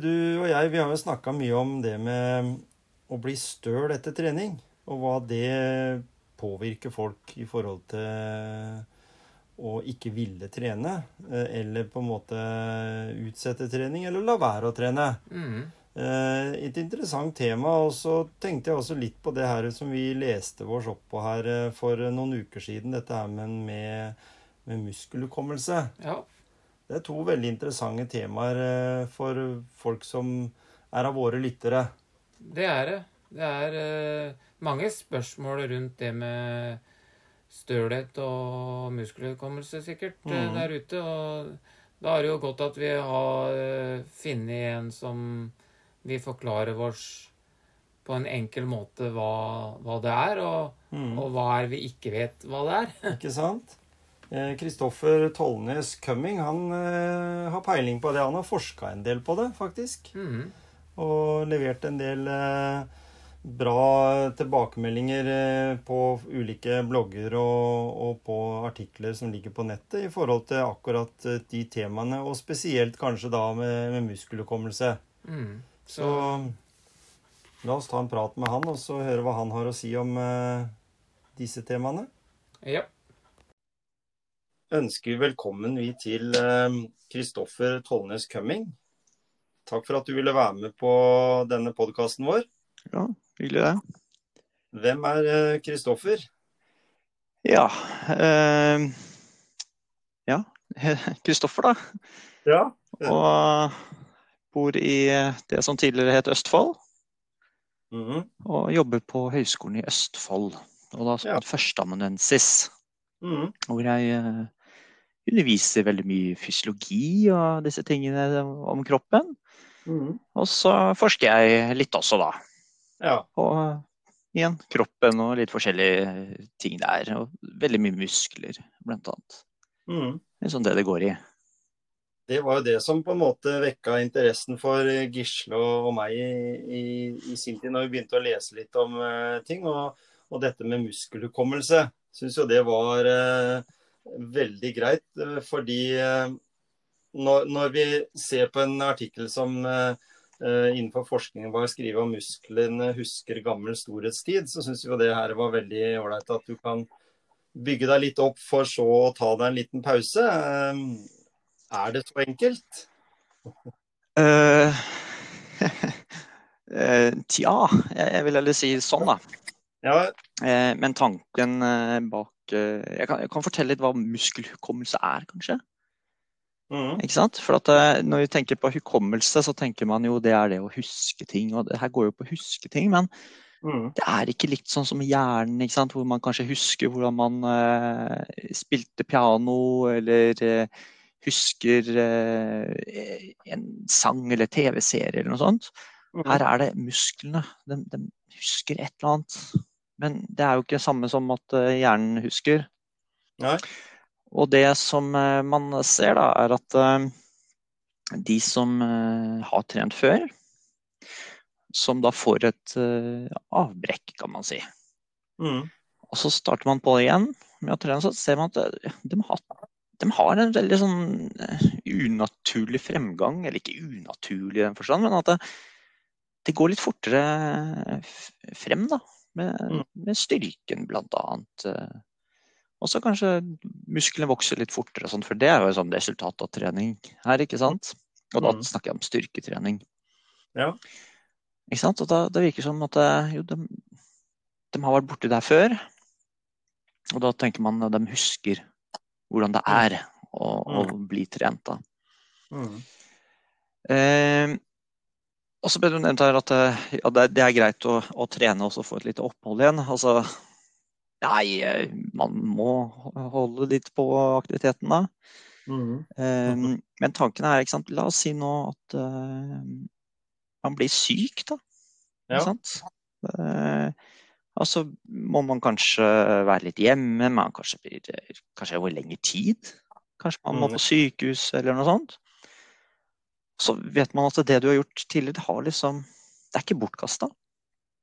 Du og jeg vi har jo snakka mye om det med å bli støl etter trening. Og hva det påvirker folk i forhold til å ikke ville trene. eh, Eller på en måte utsette trening, eller la være å trene. Mhm. Eh, Et interessant tema. Og så tenkte jeg også litt på det her som vi leste oss opp på her eh, for noen uker siden. Dette her med, med, med muskelhukommelse. Ja. Det er to veldig interessante temaer eh, for folk som er av våre lyttere. Det er det. Det er eh, mange spørsmål rundt det med stølhet og muskelhukommelse sikkert eh, Mhm. der ute. Og da er det jo godt at vi har funnet en som vi forklarer oss på en enkel måte hva, hva det er, og, Mm. og hva er vi ikke vet hva det er. Ikke sant? Kristoffer Tollnes Cumming han eh, har peiling på det. Han har forska en del på det, faktisk. Mhm. Og levert en del eh, bra tilbakemeldinger eh, på ulike blogger og, og på artikler som ligger på nettet i forhold til akkurat eh, de temaene, og spesielt kanskje da med, med muskelhukommelse. Mhm. Så la oss ta en prat med han og så høre hva han har å si om eh, disse temaene. Ja. Ønsker vi velkommen vi til Kristoffer Tollnes Cumming. Takk for at du ville være med på denne podkasten vår. Ja, hyggelig det. Hvem er Kristoffer? Ja eh, Ja, Kristoffer, da. Ja. Og bor i det som tidligere het Østfold. Mhm. Og jobber på Høgskolen i Østfold. Og da som Ja. førsteamanuensis. Mhm. Hvor jeg eh, underviser veldig mye fysiologi og disse tingene om kroppen. Mm. Og så forsker jeg litt også, da. Ja. På igjen kroppen og litt forskjellige ting der. Og veldig mye muskler, blant annet. Mm. Det er sånn det det går i. Det var jo det som på en måte vekka interessen for Gisle og og meg i, i, i sin tid, når vi begynte å lese litt om uh, ting. Og, og dette med muskelhukommelse. Syns jo det var eh, veldig greit, eh, fordi eh, når, når vi ser på en artikkel som innenfor forskningen var skrevet om musklene husker gammel storhetstid, så syns vi jo det her var veldig ålreit at du kan bygge deg litt opp for så å ta deg en liten pause. Er det så enkelt? Uh, uh, tja, jeg, jeg vil heller si sånn, da. Ja, men tanken eh, bak eh, jeg, kan, jeg kan fortelle litt hva muskelhukommelse er, kanskje. Mm. Ikke sant? For at, eh, når vi tenker på hukommelse, så tenker man jo det er det å huske ting. Og det her går jo på å huske ting, men mm. det er ikke likt sånn som hjernen, ikke sant? hvor man kanskje husker hvordan man eh, spilte piano, eller eh, husker eh, en sang eller TV-serie eller noe sånt. Mm. Her er det musklene. De, de husker et eller annet. Men det er jo ikke samme som at eh, hjernen husker. Nei. Og det som eh, man ser, da, er at eh, de som har trent før, som da får et avbrekk, kan man si. Mm. Og så starter man på igjen med å trene, så ser man at de har, de har en veldig sånn unaturlig fremgang. Eller ikke unaturlig i den forstand, men at det, det går litt fortere frem, da. Med, Mm. med styrken, annet. eh. Og så kanskje musklene vokser litt fortere, for det er jo et sånn resultat av trening her, ikke sant? Og da Mm. snakker jeg om styrketrening. Ja. Ikke sant? Og da, det virker som at eh, jo, de, de har vært borti der før. Og da tenker man at de husker hvordan det er å, å bli trent. da. Mm. Eh, og så ble det nevnt her at eh, ja, det, er greit å, å trene og få et lite opphold igjen. Altså, Nei, eh, man må holde litt på aktiviteten da. Mhm. Um, Men tanken er, ikke sant, la oss si nå at uh, man blir syk, da. Ja. Ikke sant? Uh, altså må man kanskje være litt hjemme, man kanskje blir kanskje over lengre tid. Kanskje man må Mm. på sykehus eller noe sånt. Så vet man at det du har gjort tidligere, det har liksom Det er ikke bortkasta.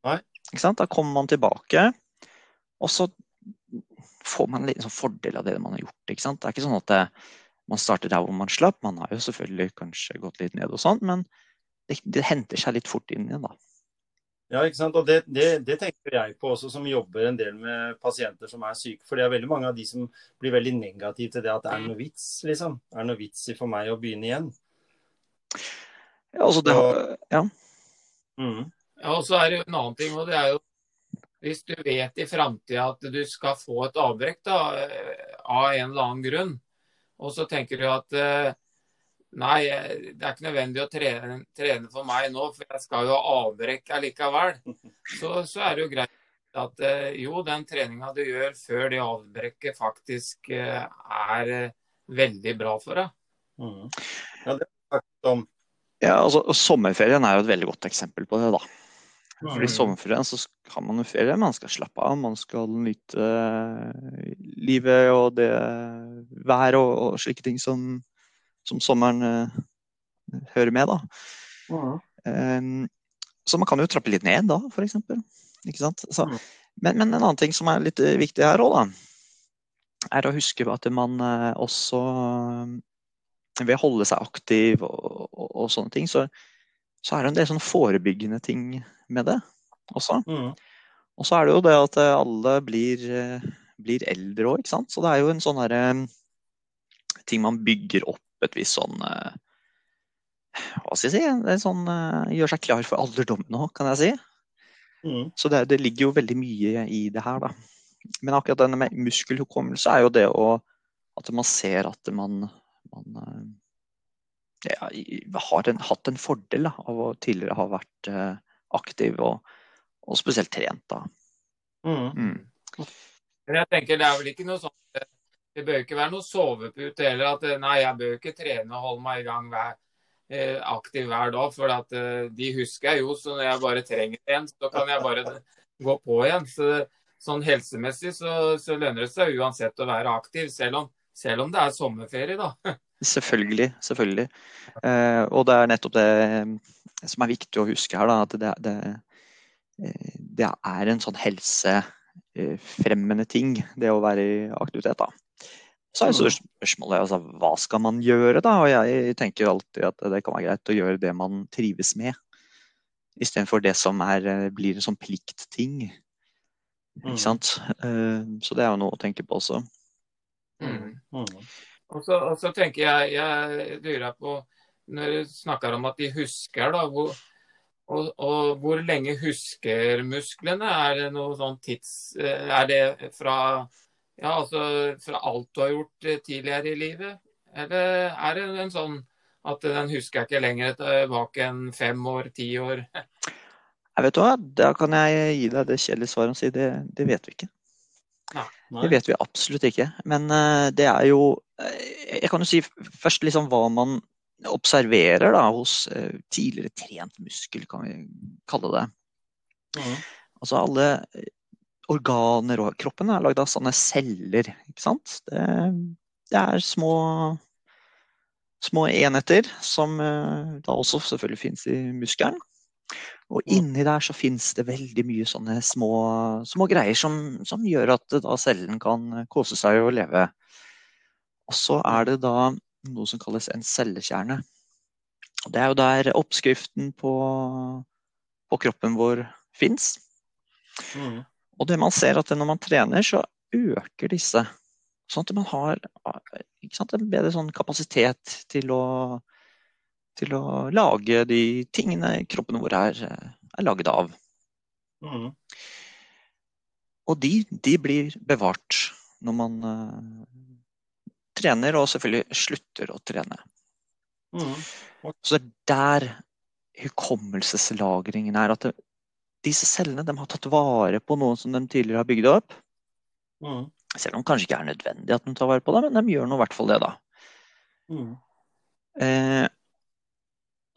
Da kommer man tilbake, og så får man en sånn fordel av det man har gjort. Det er ikke sånn at det, man starter der hvor man slapp. Man har jo selvfølgelig kanskje gått litt ned og sånn, men det, det henter seg litt fort inn igjen, da. Ja, ikke sant? Og det, det, det tenker jeg på også, som jobber en del med pasienter som er syke. For det er veldig mange av de som blir veldig negative til det at det er noe vits, liksom. Det er noe vits i for meg å begynne igjen. Ja, altså det, har- ja. Mm. Ja, og så er det jo en annen ting, og det er jo hvis du vet i framtida at du skal få et avbrekk da, eh, av en eller annen grunn, og så tenker du at eh, nei, eh, det er ikke nødvendig å trene, trene for meg nå, for jeg skal jo ha avbrekk allikevel, så, så er det jo greit at jo, den treninga du gjør før det avbrekket faktisk er veldig bra for deg. Mm. Ja, det snakket om. ja, altså sommerferien er jo et veldig godt eksempel på det, da. For i sommerferien så har man jo ferie, man skal slappe av, man skal nyte eh, livet og det været og, og slike ting som, som sommeren uh, hører med, da. Ja. Um, så man kan jo trappe litt ned da, for eksempel. Ikke sant? Så, men, men en annen ting som er litt eh, viktig her òg, da, er å huske at man også ved å holde seg aktiv og, og, og sånne ting, så, så er det en del sånne forebyggende ting med det også. Mm. Og så er det jo det at eh, alle blir, eh, blir eldre òg, ikke sant. Så det er jo en sånn herre ting man bygger opp et visst sånn eh, Hva skal jeg si? Det er sånn eh, Gjør seg klar for alderdommen òg, kan jeg si. Mm. Så det, det ligger jo veldig mye i det her, da. Men akkurat denne med muskelhukommelse er jo det å At man ser at man, man eh, ja, har en, hatt en fordel da, av å tidligere ha vært eh, aktiv, og, og spesielt trent. da. Mm. Mm. Men jeg tenker det er vel ikke noe eh, Det bør ikke være noe sovepute heller. At eh, nei, jeg bør ikke trene og holde meg i gang hver, eh, aktiv hver dag. For at de husker jeg jo, så når jeg bare trenger en, så kan jeg bare gå på igjen. Så sånn helsemessig så, så lønner det seg uansett å være aktiv, selv om, selv om det er sommerferie, da. Selvfølgelig. selvfølgelig. Eh, og det er nettopp det eh, som er viktig å huske her, da, at det, det, eh, det er en sånn helsefremmende ting, det å være i aktivitet. da. Så er jo spørsmålet altså, hva skal man gjøre, da? Og jeg tenker alltid at det kan være greit å gjøre det man trives med, istedenfor det som er, eh, blir en sånn pliktting. Ikke sant? Mm. Så det er jo noe å tenke på også. Mm. Mhm. Og så, og så tenker jeg, jeg lurer på, når du snakker om at de husker, da, hvor, og, og hvor lenge husker musklene? Er det noe sånn tids... eh, Er det fra, ja, altså, fra alt du har gjort eh, tidligere i livet? Eller er det en sånn at den husker jeg ikke lenger tilbake enn fem år, ti år? Jeg vet du hva, Da kan jeg gi deg det kjedelige svaret og si det, det vet vi ikke. Nei. Det vet vi absolutt ikke. Men eh, det er jo eh, Jeg kan jo si først liksom hva man observerer da, hos eh, tidligere trent muskel, kan vi kalle det. Mm. Altså alle organer og kroppen er lagd av sånne celler, ikke sant. Det, det er små, små enheter som da også selvfølgelig finnes i muskelen. Og inni der så finnes det veldig mye sånne små, små greier som, som gjør at da cellen kan kose seg og leve. Og så er det da noe som kalles en cellekjerne. Og Det er jo der oppskriften på, på kroppen vår fins. Mm. Og det man ser at når man trener, så øker disse. Sånn at man har sant, en bedre sånn kapasitet til å, til å lage de tingene kroppen vår er, er laget av. Mm. Og de, de blir bevart når man uh, trener, og selvfølgelig slutter å trene. Mhm. Så det er der hukommelseslagringen er. At det, disse cellene de har tatt vare på noe som de tidligere har bygd opp. Mm. Selv om det kanskje ikke er nødvendig at de tar vare på det, men de gjør nå i hvert fall det, da. Mm. Eh,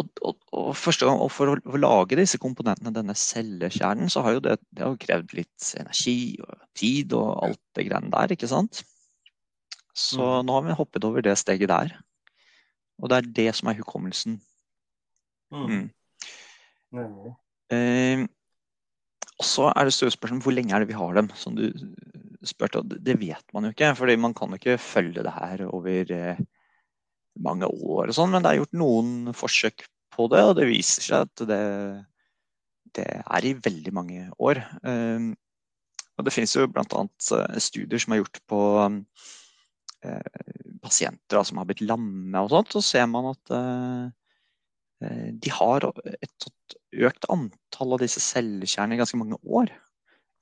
og, og, og, første gang, og For å, å lage disse komponentene, denne cellekjernen, så har jo det, det har krevd litt energi og tid og alt det greiene der, ikke sant? Så Mm. nå har vi hoppet over det steget der. Og det er det som er hukommelsen. Mm. Mm. Eh, og så er det store spørsmål hvor lenge er det vi har dem, som du spurte. og Det vet man jo ikke, fordi man kan jo ikke følge det her over eh, mange år og sånn, men det er gjort noen forsøk på det, og det viser seg at det, det er i veldig mange år. Eh, og det finnes jo bl.a. studier som er gjort på eh, pasienter som har blitt lamme og sånt, så ser man at eh, eh, de har et økt antall av disse cellekjernene i ganske mange år.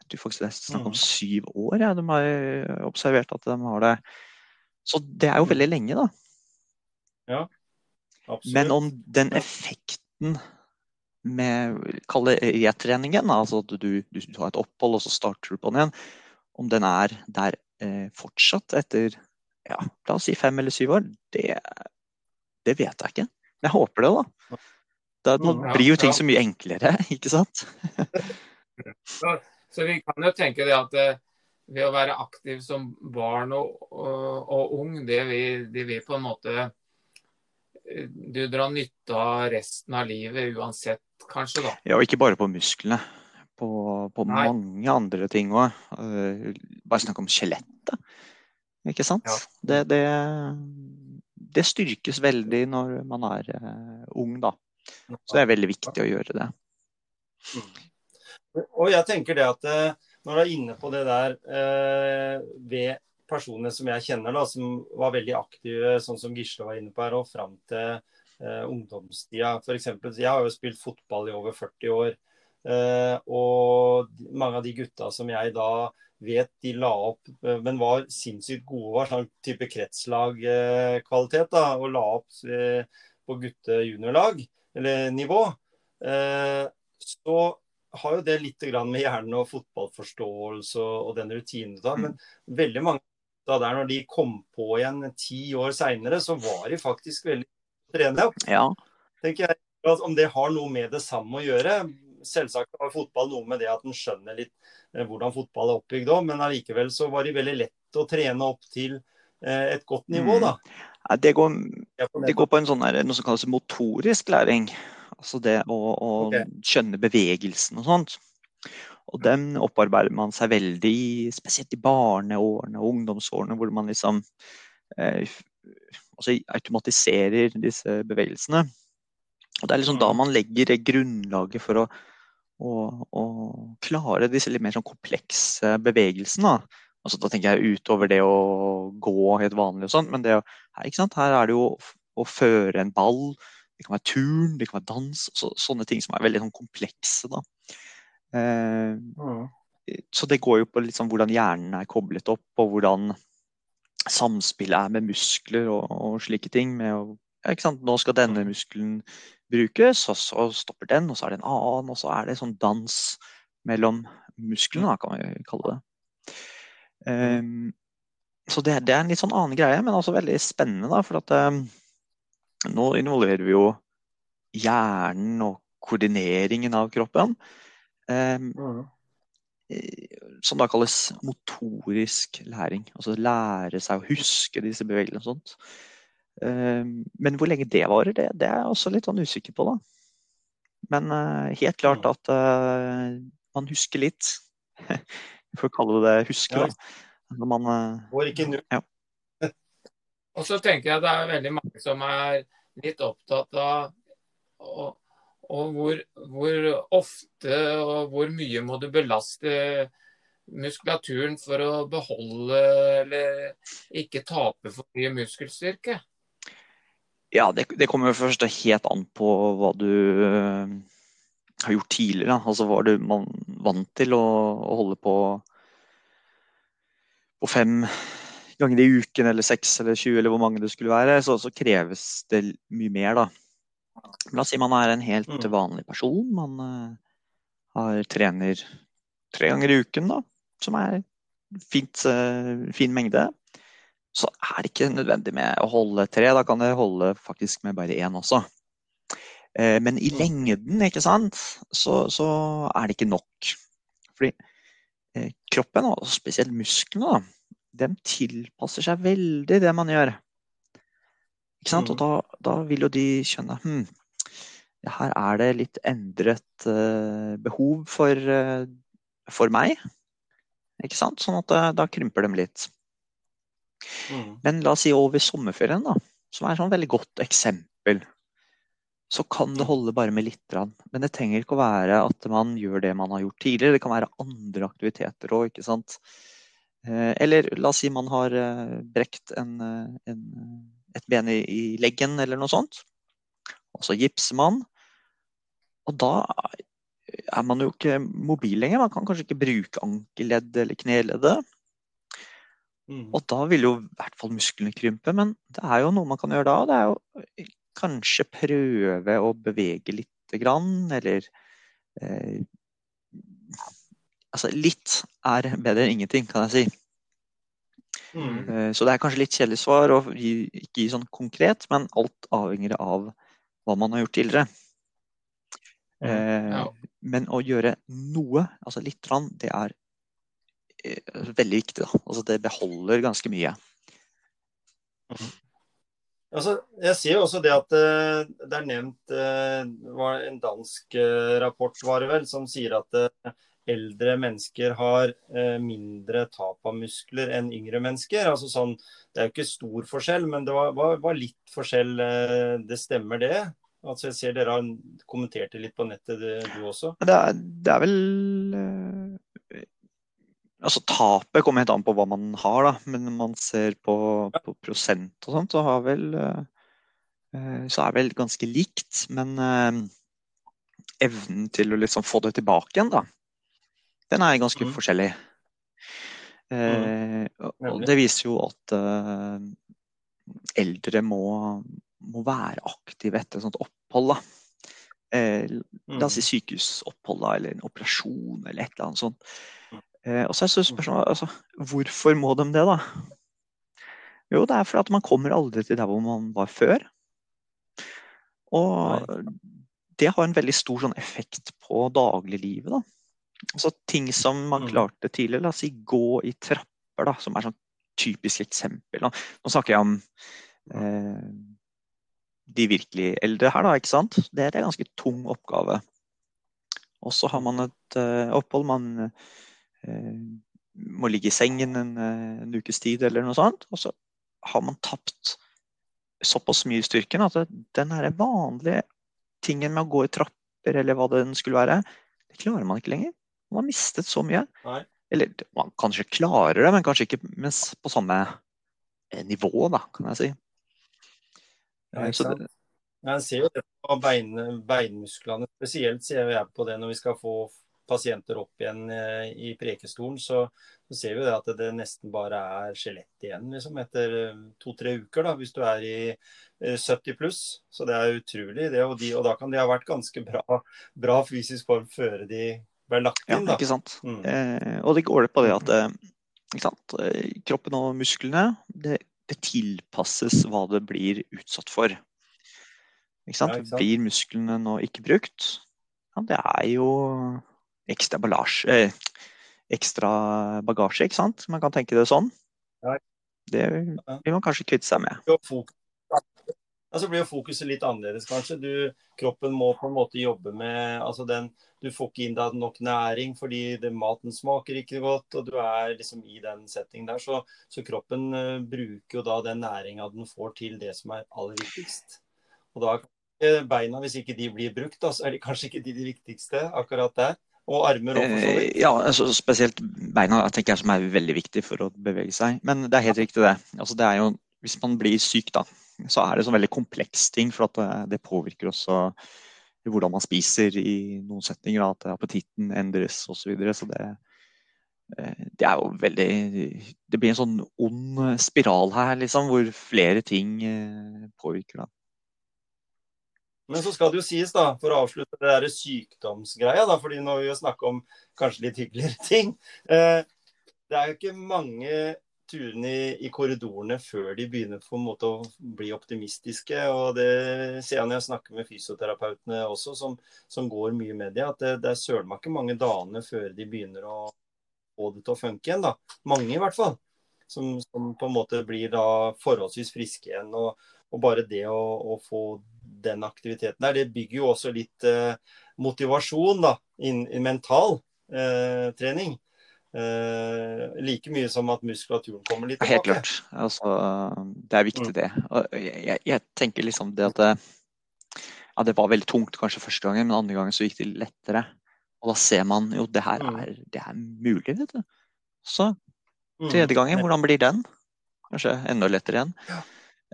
Jeg tror faktisk det er snakk om Mm. syv år ja, de har eh, observert at de har det. Så det er jo veldig lenge, da. Absolutt. Men om den effekten med Kall det retreningen, altså at du, du, har et opphold og så starter du på den igjen, om den er der eh, fortsatt etter ja, la oss si fem eller syv år, det, det vet jeg ikke. Men jeg håper det, da. Da, ja, blir jo ting ja. så mye enklere, ikke sant? Så, så vi kan jo tenke det at eh, ved å være aktiv som barn og, og, og ung, det vil, det vil på en måte du drar nytte av resten av livet uansett, kanskje, da. Ja, og ikke bare på musklene. På, på mange andre ting òg. bare snakk om skjelettet. Ikke sant? Ja. Det, det, det styrkes veldig når man er eh, ung, da. Så det er veldig viktig å gjøre det. Og jeg tenker det at eh, når du er inne på det der eh, ved personer som jeg kjenner, da, som var veldig aktive, sånn som Gisle var inne på her, og fram til eh, ungdomstida. For eksempel, jeg har jo spilt fotball i over 40 år. Eh, og mange av de gutta som jeg da vet de la opp, eh, men var sinnssykt gode, var sånn type kretslagkvalitet, da, og la opp eh, på gutte-juniorlag, eller nivå. Eh, så har jo det litt grann med hjernen og fotballforståelse og, og den rutinen da, men veldig mange da der når de kom på igjen ti år seinere, så var de faktisk veldig trene Ja. tenker jeg. at Om det har noe med det samme å gjøre. Selvsagt har fotball noe med det at en skjønner litt eh, hvordan fotball er oppbygd òg, men allikevel så var de veldig lett å trene opp til eh, et godt nivå, da. Ja, Det går, det går på en sånn der, noe som kalles motorisk læring. Altså det å, å okay. skjønne bevegelsen og sånt. Og den opparbeider man seg veldig i, spesielt i barneårene og ungdomsårene, hvor man liksom eh, altså automatiserer disse bevegelsene. Og Det er liksom da Mm. man legger grunnlaget for å, å, å klare disse litt mer sånn komplekse bevegelsene. Da. Altså, da tenker jeg utover det å gå helt vanlig og sånn, men det her, ikke sant? her er det jo å, å føre en ball, det kan være turn, det kan være dans, så, sånne ting som er veldig sånn komplekse. da. Eh, så det går jo på sånn hvordan hjernen er koblet opp, og hvordan samspillet er med muskler og, og slike ting. Med å? Nå skal denne muskelen brukes, og så stopper den, og så er det en annen, og så er det sånn dans mellom musklene, kan vi kalle det. Um, så det, det er en litt sånn annen greie, men også veldig spennende, da, for at um, nå involverer vi jo hjernen og koordineringen av kroppen. Ehm, eh, som da kalles motorisk læring. Altså lære seg å huske disse bevegelsene og sånt. Eh, Men hvor lenge det varer, det, det er jeg også litt sånn usikker på, da. Men eh, helt klart at eh, man husker litt. Vi får kalle det huske, Ja, da. Når man eh, Går ikke nu. Og så tenker jeg det er veldig mange som er litt opptatt av og, og hvor, hvor ofte og hvor mye må du belaste muskulaturen for å beholde eller ikke tape for mye muskelstyrke? Ja, det, det kommer først helt an på hva du eh, har gjort tidligere. Altså hva du man vant til å, å holde på på fem ganger i uken, eller seks eller 20, eller hvor mange det skulle være, så, så kreves det mye mer, da. La oss si man er en helt Mm. vanlig person. Man eh, har trener tre ganger i uken, da. Som er fint, eh, fin mengde, så er det ikke nødvendig med å holde tre. Da kan det holde faktisk med bare én også. Eh, men i Mm. lengden, ikke sant, så, så er det ikke nok. Fordi kroppen, og spesielt musklene, da, de tilpasser seg veldig det man gjør. Ikke sant? Og da, da vil jo de skjønne hm, her er det litt endret eh, behov for, eh, for meg. Ikke sant? Sånn at eh, da krymper de litt. Mm. Men la oss si over sommerferien, da, som er et sånn veldig godt eksempel, så kan det holde bare med litt. Men det trenger ikke å være at man gjør det man har gjort tidligere. Det kan være andre aktiviteter òg, ikke sant. Eller la oss si man har brekt en, en, et ben i, i leggen eller noe sånt. Og så gipser man. Og da er man jo ikke mobil lenger. Man kan kanskje ikke bruke ankelleddet eller kneleddet. Mm. Og da vil jo i hvert fall musklene krympe, men det er jo noe man kan gjøre da. Det er jo kanskje prøve å bevege lite grann, eller eh, Altså litt er bedre enn ingenting, kan jeg si. Mm. Eh, så det er kanskje litt kjedelig svar å ikke gi sånn konkret, men alt avhenger av hva man har gjort tidligere. Eh, Ja. Men å gjøre noe, altså litt, grann, det er eh, veldig viktig. Da. Altså det beholder ganske mye. Altså, jeg ser jo også det at eh, det er nevnt var en dansk rapport var det vel, som sier at eldre mennesker har mindre tap av muskler enn yngre mennesker. Altså sånn, Det er jo ikke stor forskjell, men det var, var, var litt forskjell. det stemmer det? Altså, jeg ser Dere har kommentert det litt på nettet, det, du også. Det er, det er vel eh, Altså tapet kommer helt an på hva man har, da. Men når man ser på, på prosent og sånt, så har vel eh, eh, Så er vel ganske likt. Men eh, evnen til å liksom få det tilbake igjen, da, den er ganske mm. forskjellig. Eh, og- og det viser jo at eh, eldre må, må være aktiv etter et sånt opphold. da. Eh, La oss si sykehusopphold da, eller en operasjon eller et eller annet sånt. Eh, og så er så spørsmålet altså, hvorfor må de det, da? Jo, det er fordi at man kommer aldri til der hvor man var før. Og det har en veldig stor sånn, effekt på dagliglivet. da. Altså ting som man Mm. klarte tidligere, la oss si gå i trapper, da, som er sånn typisk eksempel. Da. Nå snakker jeg om eh, de virkelig eldre her, da, ikke sant. Det er en ganske tung oppgave. Og så har man et uh, opphold man uh, må ligge i sengen en, eh, en ukes tid eller noe sånt. Og så har man tapt såpass mye i styrken at den her vanlige tingen med å gå i trapper eller hva det skulle være, det klarer man ikke lenger. Man har mistet så mye. Nei. Eller man kanskje klarer det, men kanskje ikke på samme nivå, da, kan jeg si. Ja, ikke sant? Jeg ser jo det på bein, beinmusklene. Spesielt ser jeg på det når vi skal få pasienter opp igjen eh, i prekestolen. Så, så ser vi det at det nesten bare er skjelett igjen liksom, etter eh, to-tre uker. da, Hvis du er i eh, 70 pluss. Så det er utrolig. det, Og, de, og da kan de ha vært ganske bra, bra fysisk form før de ble lagt inn. da. ikke sant. Mm. Eh, og det går det på det at eh? Eh, kroppen og musklene det, det tilpasses hva det blir utsatt for. Ikke sant? Ja, ikke sant? Blir musklene nå ikke brukt, ja, det er jo ekstra ballasje, eh, ekstra bagasje, ikke sant? Man kan tenke det sånn. Ja. Det vil man kanskje kvitte seg med. Ja, så blir jo fokuset litt annerledes, kanskje. Du, kroppen må på en måte jobbe med altså den, Du får ikke inn deg nok næring fordi det, maten smaker ikke godt, og du er liksom i den settingen der. Så, så kroppen uh, bruker jo da den næringa den får til det som er aller viktigst. Og da eh, beina, hvis ikke de blir brukt, da, så er de kanskje ikke de, de viktigste akkurat der. Og armer òg, for så Eh, vidt. ja, altså, spesielt beina tenker jeg som er veldig viktig for å bevege seg. Men det er helt riktig, det. Altså, det er jo, hvis man blir syk, da, så er det sånn veldig kompleks ting. For at det, det påvirker også hvordan man spiser i noen setninger. At appetitten endres osv. Så, videre. så det, eh, det er jo veldig Det blir en sånn ond spiral her, liksom, hvor flere ting eh, påvirker. da. Men så skal det jo sies, da, for å avslutte det der sykdomsgreia, da, fordi nå vil vi snakke om kanskje litt hyggeligere ting. Eh, det er jo ikke mange turene i, i, korridorene før de begynner på en måte å bli optimistiske. og Det ser jeg når jeg snakker med fysioterapeutene også, som, som går mye med det. At det, det er søren ikke mange dagene før de begynner å få det til å funke igjen. da. Mange i hvert fall. Som, som på en måte blir da forholdsvis friske igjen. og, og bare det å, å, få den aktiviteten der, det bygger jo også litt eh, motivasjon da, in, in mental eh, trening. Eh, like mye som at muskulaturen kommer litt tilbake. Helt klart. Altså, det er viktig, mm. det. Jeg, jeg, tenker liksom det at det, ja, det var veldig tungt kanskje første gangen, men andre gangen så gikk det lettere. Og da ser man jo det her mm. er, det er mulig, vet du. Så mm. tredje gangen, hvordan blir den? Kanskje enda lettere igjen.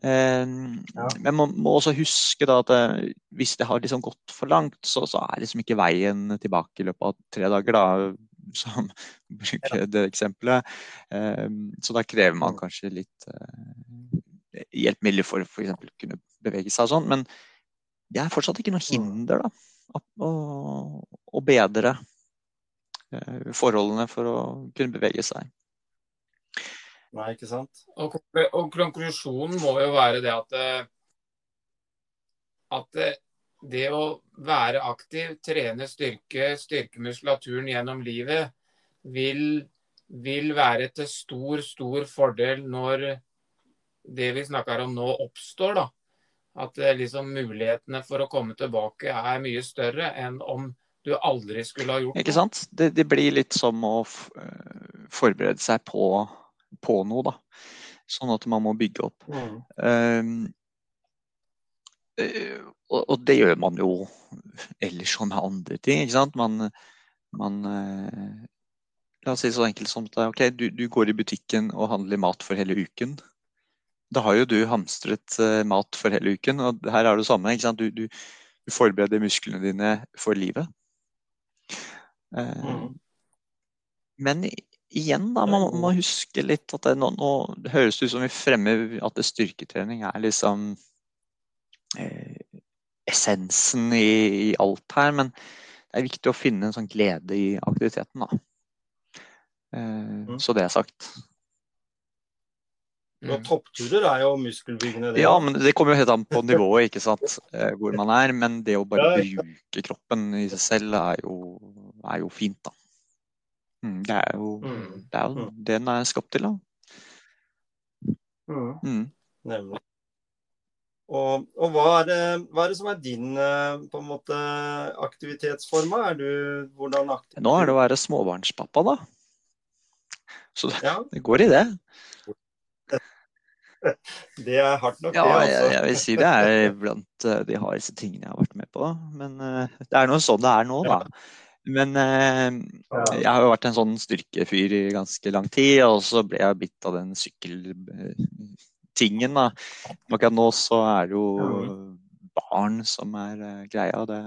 Eh, ja. Men man må også huske da at eh, hvis det har liksom gått for langt, så, så, er liksom ikke veien tilbake i løpet av tre dager. da som bruker det eksempelet. Ehm, så da krever man mm. kanskje litt eh, hjelpemidler for f.eks. å kunne bevege seg og sånn. Men det er fortsatt ikke noe mm. hinder da, å, å bedre eh, forholdene for å kunne bevege seg. Nei, ikke sant. Og, konklusjonen må jo være det at, eh, at det å være aktiv, trene styrke, styrke muskulaturen gjennom livet, vil, vil, være til stor, stor fordel når det vi snakker om nå, oppstår. da. At liksom, mulighetene for å komme tilbake er mye større enn om du aldri skulle ha gjort det. Ikke sant? Det, det blir litt som å eh, forberede seg på, på, noe, da. Sånn at man må bygge opp. Mm. Um, Eh, og, og, det gjør man jo ellers og med andre ting. ikke sant? Man, man eh, La oss si så enkelt som at ok, du, du, går i butikken og handler mat for hele uken. Da har jo du hamstret uh, mat for hele uken, og her er det samme. ikke sant? Du, du, du forbereder musklene dine for livet. Mm. Men igjen, da, man må huske litt at det, nå, nå det ut som vi fremmer at det styrketrening er liksom Eh, essensen i, i, alt her. Men det er viktig å finne en sånn glede i aktiviteten, da. Eh, mm. Så det er sagt. Mm. Og toppturer er jo muskelbyggende. Det. Ja, men det kommer jo helt an på nivået ikke sant? Eh, hvor man er. Men det å bare bruke kroppen i seg selv er jo, er jo fint, da. Mm, det er jo mm. det, er jo den er skapt til, da. Mm. Nemlig. Og, og hva, er det, hva, er det, som er din eh, på en måte, aktivitetsform? Er du hvordan aktiv? Nå er det å være småbarnspappa, da. Så det, ja. det går i det. Det er hardt nok, ja, det. Altså. Jeg, jeg, vil si det er blant eh, de hardeste tingene jeg har vært med på. Men uh, det er noe sånn det er nå, da. Men jeg har jo vært en sånn styrkefyr i ganske lang tid, og så ble jeg bitt av den sykkel tingen. Da. Akkurat nå så er det jo barn som er uh, greia. Det,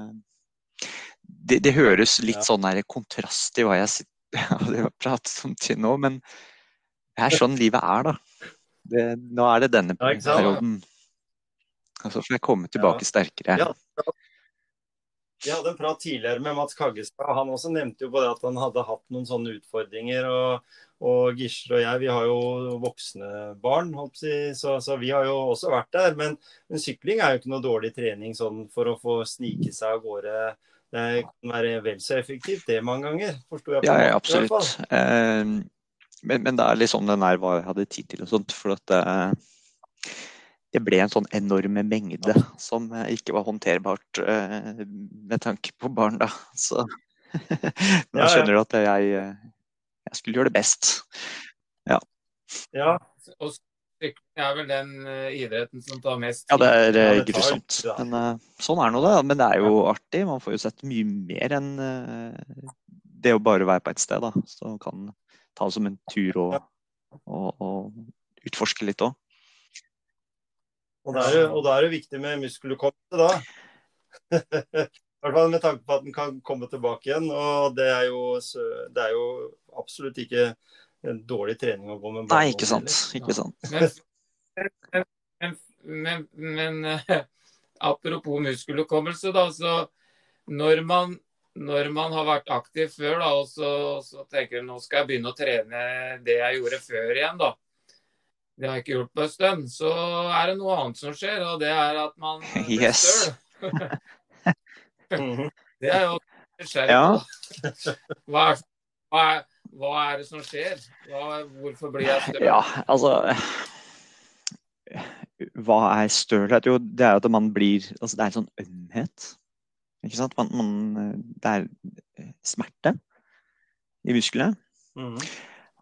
det, det, høres litt sånn der kontrast i hva jeg har pratet om til nå, men det er sånn livet er, da. Det, nå er det denne perioden. Og Så får jeg komme tilbake sterkere. Ja. Vi hadde en prat tidligere med Mats Kaggestad. Han også nevnte jo på det at han hadde hatt noen sånne utfordringer. Og, og Gisle og jeg vi har jo voksne barn, så, så, vi har jo også vært der. Men, men, sykling er jo ikke noe dårlig trening sånn for å få snike seg av gårde. Det kan være vel så effektivt det mange ganger, forsto jeg. På ja, ja, absolutt. Eh, men, men, det er liksom den der hva jeg hadde tid til og sånt. For at eh, det ble en sånn enorme mengde som ikke var håndterbart uh, med tanke på barn. da. Så jeg skjønner at jeg, jeg, skulle gjøre det best. Ja. ja. Og sykling er vel den idretten som tar mest tid? Ja, det er grusomt. Men sånn er nå det. Men det er jo artig. Man får jo sett mye mer enn det å bare være på ett sted. da. Så man kan ta det som en tur og, og, og utforske litt òg. Og da er, og da er det viktig med muskelhukommelse, da. I hvert fall med tanke på at den kan komme tilbake igjen. Og det er jo, det er jo absolutt ikke en dårlig trening å gå med. Nei, ikke sant. Ikke sant. Men, men, men, men, apropos muskelhukommelse, da. Så når man når man har vært aktiv før, da, og så, så tenker du nå skal jeg begynne å trene det jeg gjorde før igjen, da. Det har jeg ikke gjort på en stund. Så er det noe annet som skjer, og det er at man blir Yes. støl. Mhm. Det er jo nysgjerrig Ja. Hva er, hva, er, hva er det som skjer? Hva, hvorfor blir jeg støl? Ja, altså Hva er stølhet? Jo, det er jo at man blir Altså, det er en sånn ømhet. Ikke sant? Man, man, det er smerte i musklene. Mhm.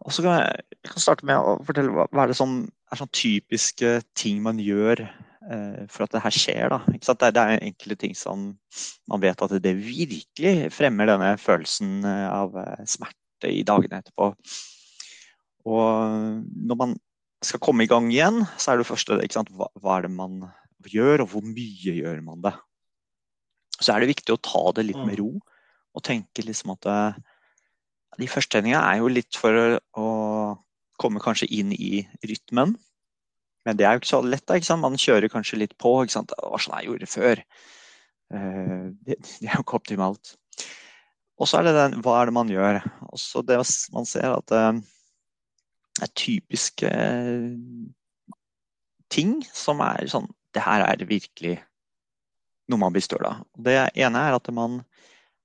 Og så kan jeg, jeg kan starte med å fortelle hva, hva er det som er sånn typiske ting man gjør eh, for at det her skjer. Da. Det, det er enkelte ting som man vet at det virkelig fremmer denne følelsen eh, av eh, smerte i dagene etterpå. Og når man skal komme i gang igjen, så er det første? Hva, hva er det man gjør, og hvor mye gjør man det? Så er det viktig å ta det litt med ro og tenke liksom at eh, de første treninga er jo litt for å, komme kanskje inn i rytmen. Men det er jo ikke så lett. da, ikke sant? Man kjører kanskje litt på. ikke sant? Var sånn jeg gjorde før. Eh, det, det er jo ikke optimalt. Og så er det den hva er det man gjør. Også det man ser at eh, det er typiske ting som er sånn Det her er virkelig noe man blir støl av. Det ene er at man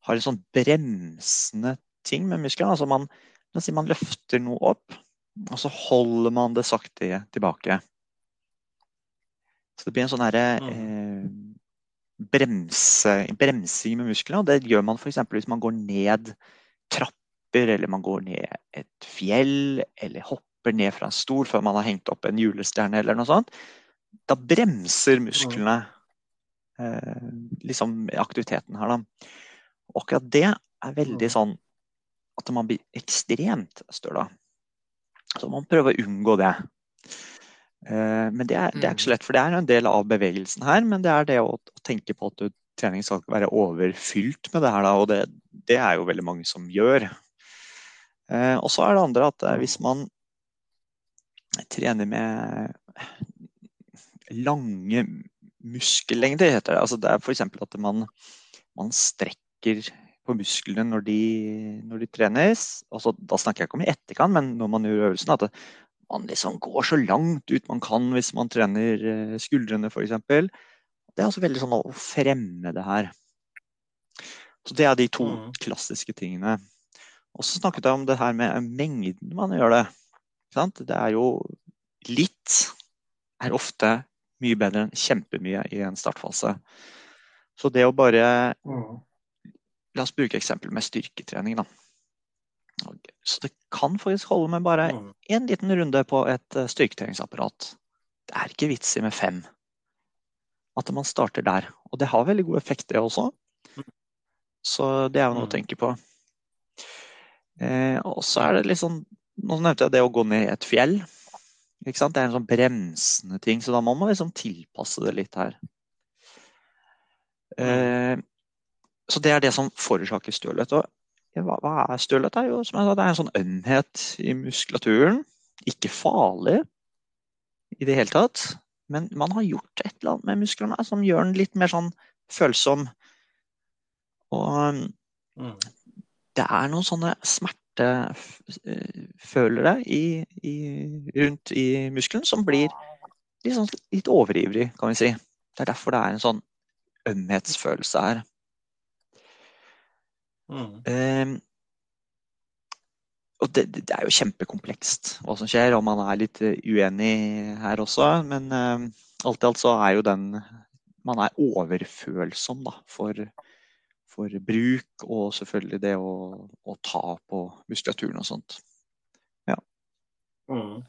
har en sånn bremsende ting med muskelen. Altså man, man løfter noe opp, og så holder man det sakte tilbake. Så det blir en sånn herre eh, bremse, bremsing med musklene. Og det gjør man f.eks. hvis man går ned trapper, eller man går ned et fjell, eller hopper ned fra en stol før man har hengt opp en julestjerne eller noe sånt. Da bremser musklene eh, liksom aktiviteten her, da. Og akkurat det er veldig sånn at man blir ekstremt støla. Så man prøver å unngå det. Eh, Men det er, det er ikke så lett, for det er en del av bevegelsen her. Men det er det å, å tenke på at trening skal ikke være overfylt med det her, da, og det, det er jo veldig mange som gjør. Eh, Og så er det andre at eh, hvis man trener med lange muskellengder, heter det. Altså det er f.eks. at man, man strekker på musklene når de, når de trenes. Altså, da snakker jeg ikke om i etterkant, men når man gjør øvelsen. At man liksom går så langt ut man kan hvis man trener eh, skuldrene f.eks. Det er altså veldig sånn å fremme det her. Så Det er de to mm. klassiske tingene. Og så snakket jeg om det her med mengden man gjør det. Det er jo litt er ofte mye bedre enn kjempemye i en startfase. Så det å bare Mhm. La oss bruke eksempel med styrketrening. Da. Så det kan faktisk holde med bare én liten runde på et eh, styrketreningsapparat. Det er ikke vits i med fem. At man starter der. Og det har veldig god effekt, det også. Så det er jo noe å Mhm. tenke på. Eh, og så er det litt sånn Nå nevnte jeg det å gå ned i et fjell. Det er en sånn bremsende ting, så da må man liksom tilpasse det litt her. Eh, så det er det som forårsaker stølhet. Hva, hva er stølhet? Det er jo som jeg sa, det er en sånn ømhet i muskulaturen. Ikke farlig i det hele tatt, men man har gjort et eller annet med musklene som gjør den litt mer sånn følsom. Og mm. det er noen sånne smertefølere i, i, rundt i muskelen som blir litt, sånn, litt overivrig, kan vi si. Det er derfor det er en sånn ømhetsfølelse her. Mhm. Eh, og det, det er jo kjempekomplekst hva som skjer, og man er litt eh, uenig her også. Men eh, alt i alt så er jo den Man er overfølsom da, for, for bruk og selvfølgelig det å, å ta på muskulaturen og sånt. Mhm.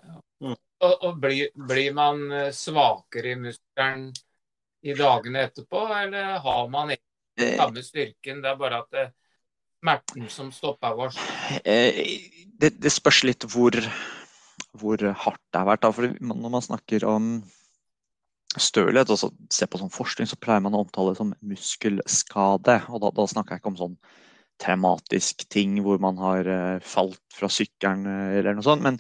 Og, og blir, blir man eh, svakere i muskelen i dagene etterpå, eller har man ikke Eh, samme styrken? Det er bare at det smerten som stoppa oss. Eh, det, det spørs litt hvor, hvor hardt det har vært. For når man snakker om stølhet, og så ser på sånn forskning, så pleier man å omtale det som muskelskade. Og da, da snakker jeg ikke om sånn traumatisk ting hvor man har eh, falt fra sykkelen eh, eller noe sånt. Men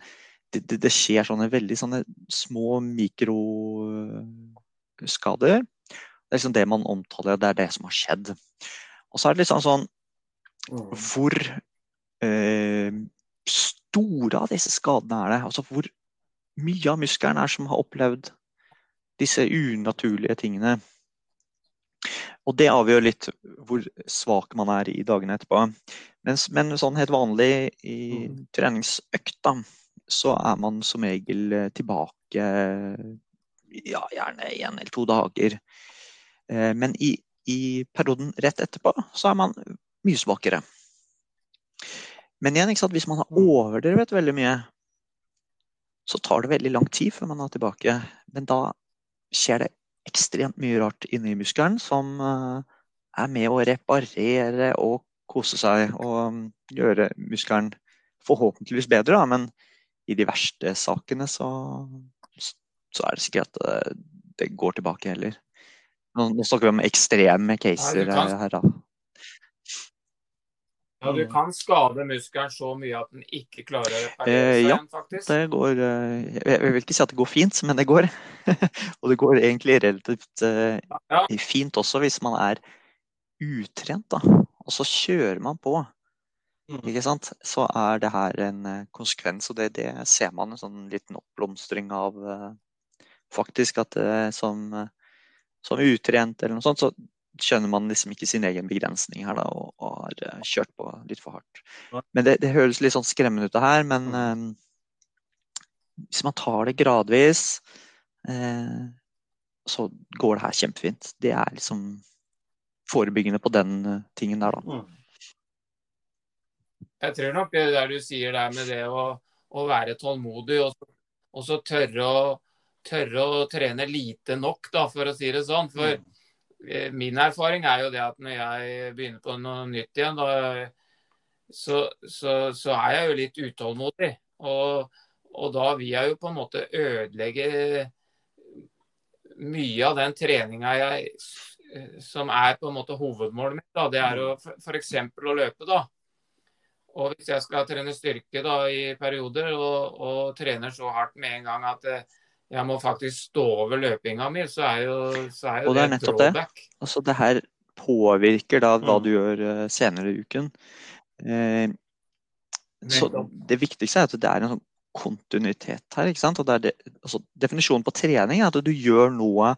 det, det, det skjer sånne veldig sånne små mikroskader. Det er liksom det man omtaler, det er det som har skjedd. Og så er det litt sånn sånn. Hvor eh, store av disse skadene er det? Altså hvor mye av muskelen er som har opplevd disse unaturlige tingene? Og det avgjør litt hvor svak man er i dagene etterpå. Mens, men sånn helt vanlig i Mm. treningsøkt, da, så er man som regel eh, tilbake ja, gjerne én eller to dager. Eh, Men i, i perioden rett etterpå så er man mye svakere. Men igjen, ikke sant? hvis man har overdrevet veldig mye, så tar det veldig lang tid før man er tilbake. Men da skjer det ekstremt mye rart inni muskelen som eh, er med å reparere og kose seg og mm, gjøre muskelen forhåpentligvis bedre. Da. Men i de verste sakene så, så er det sikkert at det, det går tilbake heller. Nå, nå snakker vi om ekstreme caser her, da. Ja, du Mm. kan skade muskelen så mye at den ikke klarer å reparere Eh, seg ja, igjen, faktisk. Det går eh, Jeg vil ikke si at det går fint, men det går. og det går egentlig relativt eh, Ja. fint også hvis man er utrent, da. Og så kjører man på, Mm. ikke sant. Så er det her en eh, konsekvens, og det, det ser man en sånn liten oppblomstring av, eh, faktisk. At det som, eh, som utrent eller noe sånt, så skjønner man liksom ikke sin egen begrensning her, da, og, og har eh, kjørt på litt for hardt. Men det, det høres litt sånn skremmende ut, det her. Men um, hvis man tar det gradvis, uh, så går det her kjempefint. Det er liksom forebyggende på den uh, tingen der, da. Mm. Jeg tror nok det der du sier der med det å, å være tålmodig og, og så tørre å, tørre å trene lite nok, da, for å si det sånn. For eh, min erfaring er jo det at når jeg begynner på noe nytt igjen, da, så, så, så er jeg jo litt utålmodig. Og, og da vil jeg jo på en måte ødelegge mye av den treninga jeg som er på en måte hovedmålet mitt. da, Det er å f.eks. å løpe. da. Og hvis jeg skal trene styrke da i perioder, og, og trener så hardt med en gang at eh, jeg må faktisk stå over løpinga mi, så er jo, så er jo Og det det et drawback. det. Altså det her påvirker da hva Mm. du gjør eh, senere i uken. Eh, så det viktigste er at det er en sånn kontinuitet her. ikke sant? Og det er det, altså definisjonen på trening er at du gjør noe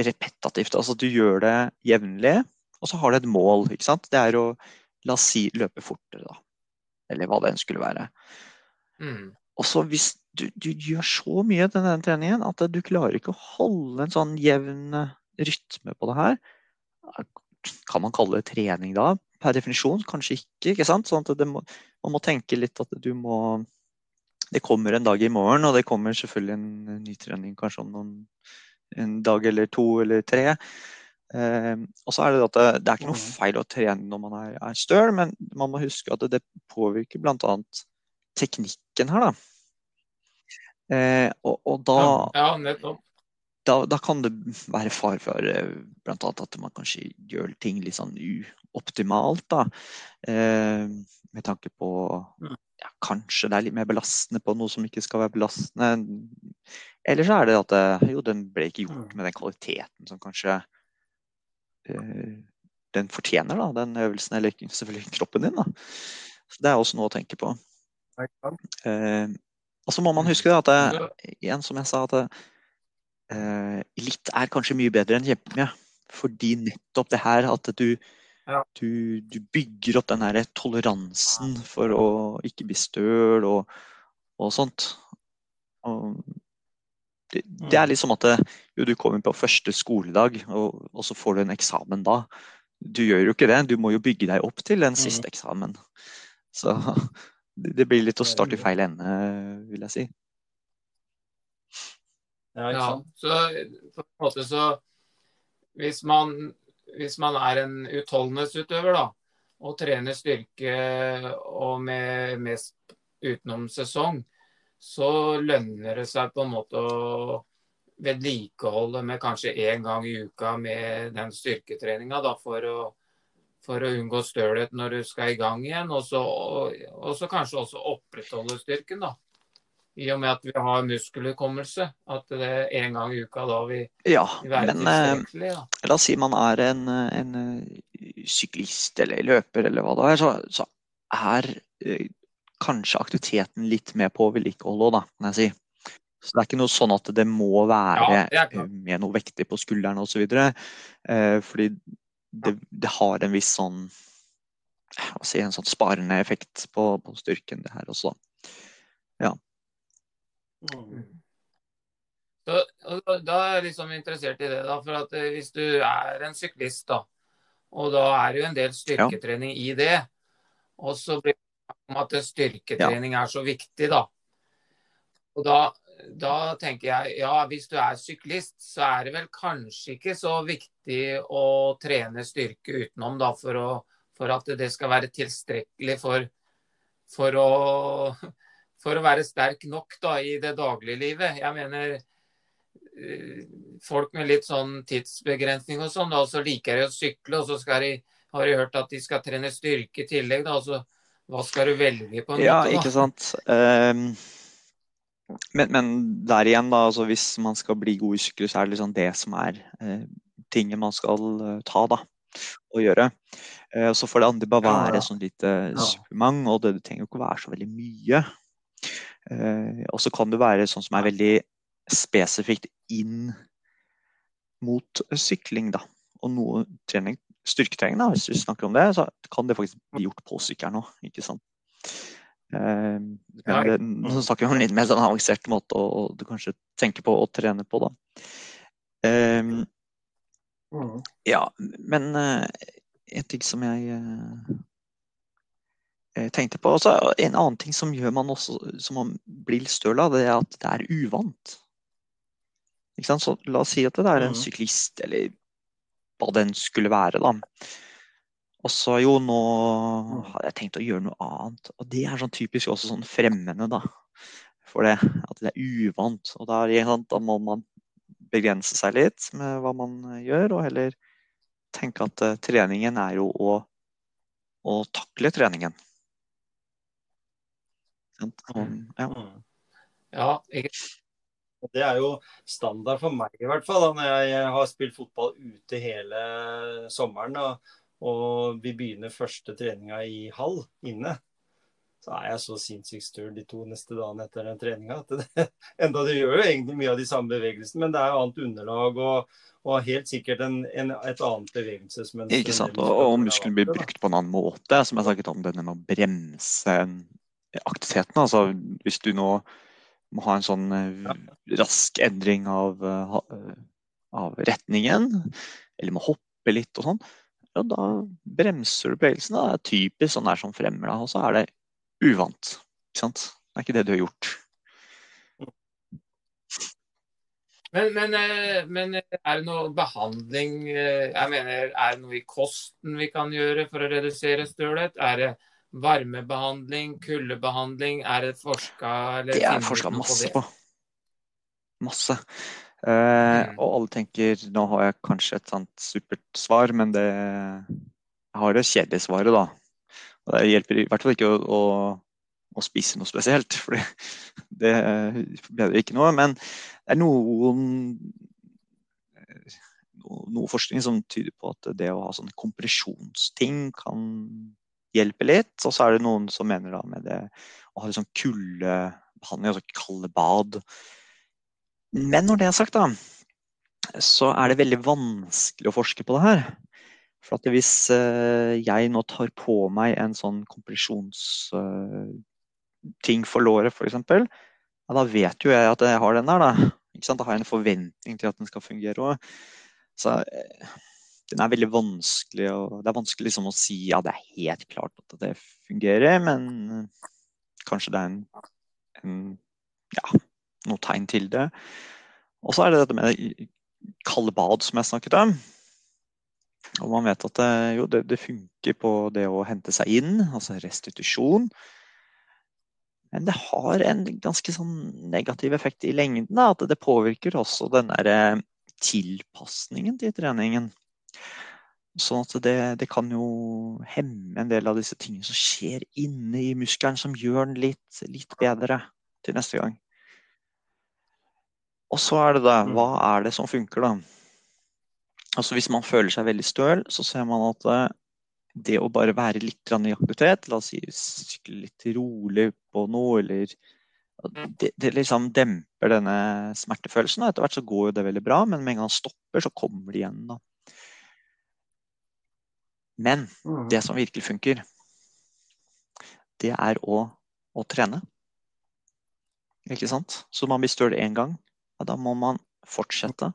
repetativt. Altså du gjør det jevnlig, og så har du et mål. ikke sant? Det er å la oss si løpe fortere, da. Eller hva det enn skulle være. Mm. Og så hvis du, du gjør så mye til denne treningen at du klarer ikke å holde en sånn jevn eh, rytme på det her, kan man kalle det trening da? Per definisjon kanskje ikke. ikke sant? Sånn at det må, man må tenke litt at du må Det kommer en dag i morgen, og det kommer selvfølgelig en ny trening kanskje om noen, en dag eller to eller tre. Eh, og så er det at det, det er ikke noe Mhm. feil å trene når man er, er støl, men man må huske at det, det påvirker bl.a. teknikken her, da. Eh, og, og da, Ja, nettopp. da, da kan det være far for bl.a. blant annet at man kanskje gjør ting litt sånn uoptimalt. da. Eh, med tanke på Mm. ja, Kanskje det er litt mer belastende på noe som ikke skal være belastende. Eller så er det at det, jo, den ble ikke gjort Mm. med den kvaliteten som kanskje eh, den fortjener, da, den øvelsen. Eller selvfølgelig kroppen din. da. Så Det er også noe å tenke på. Eh, og så må man huske at det, igjen, som jeg sa, at det, eh, litt er kanskje mye bedre enn kjempemye. Fordi nettopp det her at du, Ja. du, du bygger opp den her toleransen for å ikke bli støl og, og sånt. Og det, det er som at det, jo, du kommer på første skoledag, og, og så får du en eksamen da. Du gjør jo ikke det, du må jo bygge deg opp til den siste eksamen. Så det, blir litt å starte i feil ende, vil jeg si. Ja, ikke Ja, sant? så på en måte så hvis man, hvis man er en utholdenhetsutøver da, og trener styrke og med mest utenom sesong, så lønner det seg på en måte å vedlikeholde med kanskje én gang i uka med den styrketreninga da, for å, for å unngå stølhet når du skal i gang igjen. Og så, og så kanskje også opprettholde styrken, da. I og med at vi har muskelhukommelse. At det er en gang i uka da vi Ja, vi men eh. La oss si man er en, en syklist eller løper eller hva det er, så, så er eh, kanskje aktiviteten litt med på vedlikeholdet òg, da, kan jeg si. Så det er ikke noe sånn at det må være Ja, det eh, med noe vektig på skulderen osv. Eh, fordi det, det har en viss sånn hva si, en sånn sparende effekt på, på styrken, det her også. Mm. Så, da- da er jeg liksom interessert i det, da. For at eh, hvis du er en syklist, da, og da er det jo en del styrketrening i det, og så blir det om at styrketrening er så viktig, da. Og da, da tenker jeg ja, hvis du er syklist, så er det vel kanskje ikke så viktig å trene styrke utenom, da, for, å, for at det skal være tilstrekkelig for, for å for å være sterk nok da, i det dagliglivet. Jeg mener eh, folk med litt sånn tidsbegrensning og sånn, da, så liker de å sykle, og så skal de, har de hørt at de skal trene styrke i tillegg. Da, altså, hva skal du velge på en Ja, måte? ikke sant. Ehm, men, men der igjen, da, altså hvis man skal bli god i sykkel, så er det liksom det som er eh, tingen man skal eh, ta da, og gjøre. Eh, så får det andre bare Ja, være ja. sånn lite Ja. supplement, og det, det trenger jo ikke å være så veldig mye. Eh, og så kan det være sånn som er veldig spesifikt inn mot sykling, da. Og noe trening, styrketrening, da, hvis vi snakker om det, så kan det faktisk bli gjort på sykkelen òg, ikke sant. Eh, men det, nå snakker vi om en litt mer sånn avansert måte å, å du kanskje tenke på og trene på, da. Mm. ja, men eh, en ting som jeg eh, eh, tenkte på også, En annen ting som gjør man også som man blir støl av, det er at det er uvant. La oss si at det er en Mhm. syklist, eller hva den skulle være, da. Og så jo, nå hadde jeg tenkt å gjøre noe annet. Og det er sånn typisk også sånn fremmende, da. For det. At det er uvant. Og er sant, da må man begrense seg litt med hva man eh, gjør, og heller tenke at uh, treningen er jo å, å takle treningen. Sant? Ja. Mm. Ja, jeg, Det er jo standard for meg i hvert fall. Da, når jeg har spilt fotball ute hele sommeren. Og, og vi begynner første treninga i hall inne. Så er jeg så sinnssykt støl de to neste dagene etter den treninga. at det- Enda du gjør jo egentlig mye av de samme bevegelsene, men det er jo annet underlag og, og helt sikkert en, en, et annet bevegelsesmønster. Ikke sant? Og, og muskelen blir brukt på en annen måte, som jeg snakket om denne med å bremse aktiviteten. Altså hvis du nå må ha en sånn eh, rask endring av, eh, eh, av retningen, eller må hoppe litt og sånn, ja, da bremser du bevegelsen. da. Det er typisk sånn der som fremmer deg, og så er det uvant. Ikke sant? Det er ikke det du har gjort. Men, men, eh, men er det noe behandling eh, Jeg mener, er det noe i kosten vi kan gjøre for å redusere stølhet? Er det varmebehandling, kuldebehandling? Er det forska Det er forska på masse på. Masse. Eh, Mm. og alle tenker Nå har jeg kanskje et sånt supert svar, men det jeg har det kjedelige svaret, da. Og det hjelper i hvert fall ikke å, å, å spise noe spesielt, for det bedrer ikke noe. Men det er noen no- noe forskning som tyder på at det å ha sånne kompresjonsting kan hjelpe litt. Og så er det noen som mener da med det å ha litt sånn kuldebehandling, altså kalde bad. Men når det er sagt, da, så er det veldig vanskelig å forske på det her. For at hvis eh, jeg nå tar på meg en sånn kompresjonsting for låret, f.eks., ja, da vet jo jeg at jeg har den der, da. Da har jeg en forventning til at den skal fungere òg. Så eh, den er veldig vanskelig å Det er vanskelig liksom å si ja, det er helt klart at det fungerer, men kanskje det er en, en ja, noe tegn til det. Og så er det dette med kalde bad som jeg snakket om. Og man vet at det, jo, det, det funker på det å hente seg inn, altså restitusjon. Men det har en ganske sånn negativ effekt i lengden. Da, at det påvirker også den der eh, tilpasningen til treningen. Sånn at det, det kan jo hemme en del av disse tingene som skjer inne i muskelen, som gjør den litt, litt bedre til neste gang. Og så er det da, Mm. hva er det som funker, da? Altså Hvis man føler seg veldig støl, så ser man at eh, det å bare være litt i aktivitet, la oss si sykle litt rolig på noe, eller det, det liksom demper denne smertefølelsen. Etter hvert så går jo det veldig bra, men med en gang det stopper, så kommer det igjen. da. Men Mm. det som virkelig funker, det er å, å trene. Ikke sant? Så man blir støl én gang, og da må man fortsette.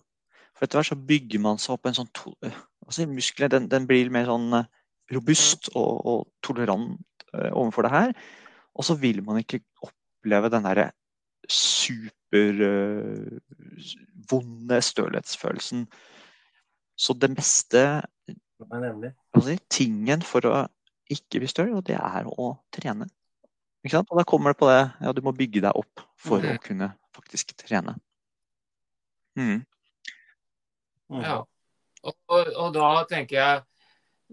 For etter hvert så bygger man seg opp en sånn to, altså Muskler den, den blir mer sånn eh, robust og, og tolerant uh, overfor det her. Og så vil man ikke oppleve den derre supervonde stølhetsfølelsen. Så det meste altså, tingen for å ikke bli støl, det er å trene. Og da kommer det på det ja, du må bygge deg opp for å kunne faktisk trene. Mm. Ja. Og, og da tenker jeg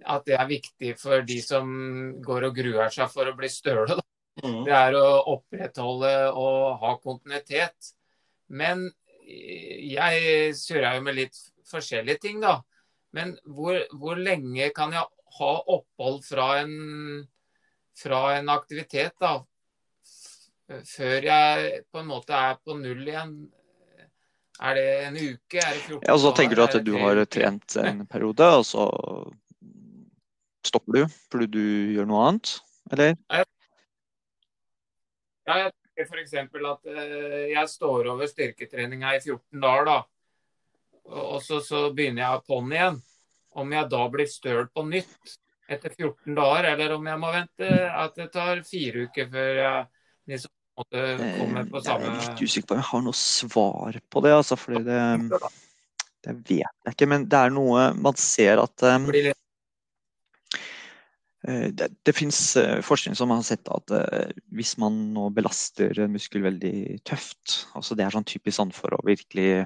at det er viktig for de som går og gruer seg for å bli støle. Mm. Det er å opprettholde og ha kontinuitet. Men jeg surrer jo med litt forskjellige ting, da. Men hvor, hvor lenge kan jeg ha opphold fra en, fra en aktivitet, da? Før jeg på en måte er på null igjen? Er det en uke? Er det 14 Ja, og så tenker du at du har trent en periode, og så stopper du fordi du gjør noe annet? Eller? Ja, jeg tenker f.eks. at eh, jeg står over styrketreninga i 14 dager, da. Og så, så begynner jeg på'n igjen. Om jeg da blir støl på nytt etter 14 dager, eller om jeg må vente at det tar fire uker før jeg liksom måtte kommer på samme Jeg er litt usikker på om jeg har noe svar på det, altså, fordi det, det vet jeg ikke. Men det er noe man ser at eh, Eh, Det, det fins forskning som har sett at eh, hvis man nå belaster en muskel veldig tøft altså Det er sånn typisk sånn for å virkelig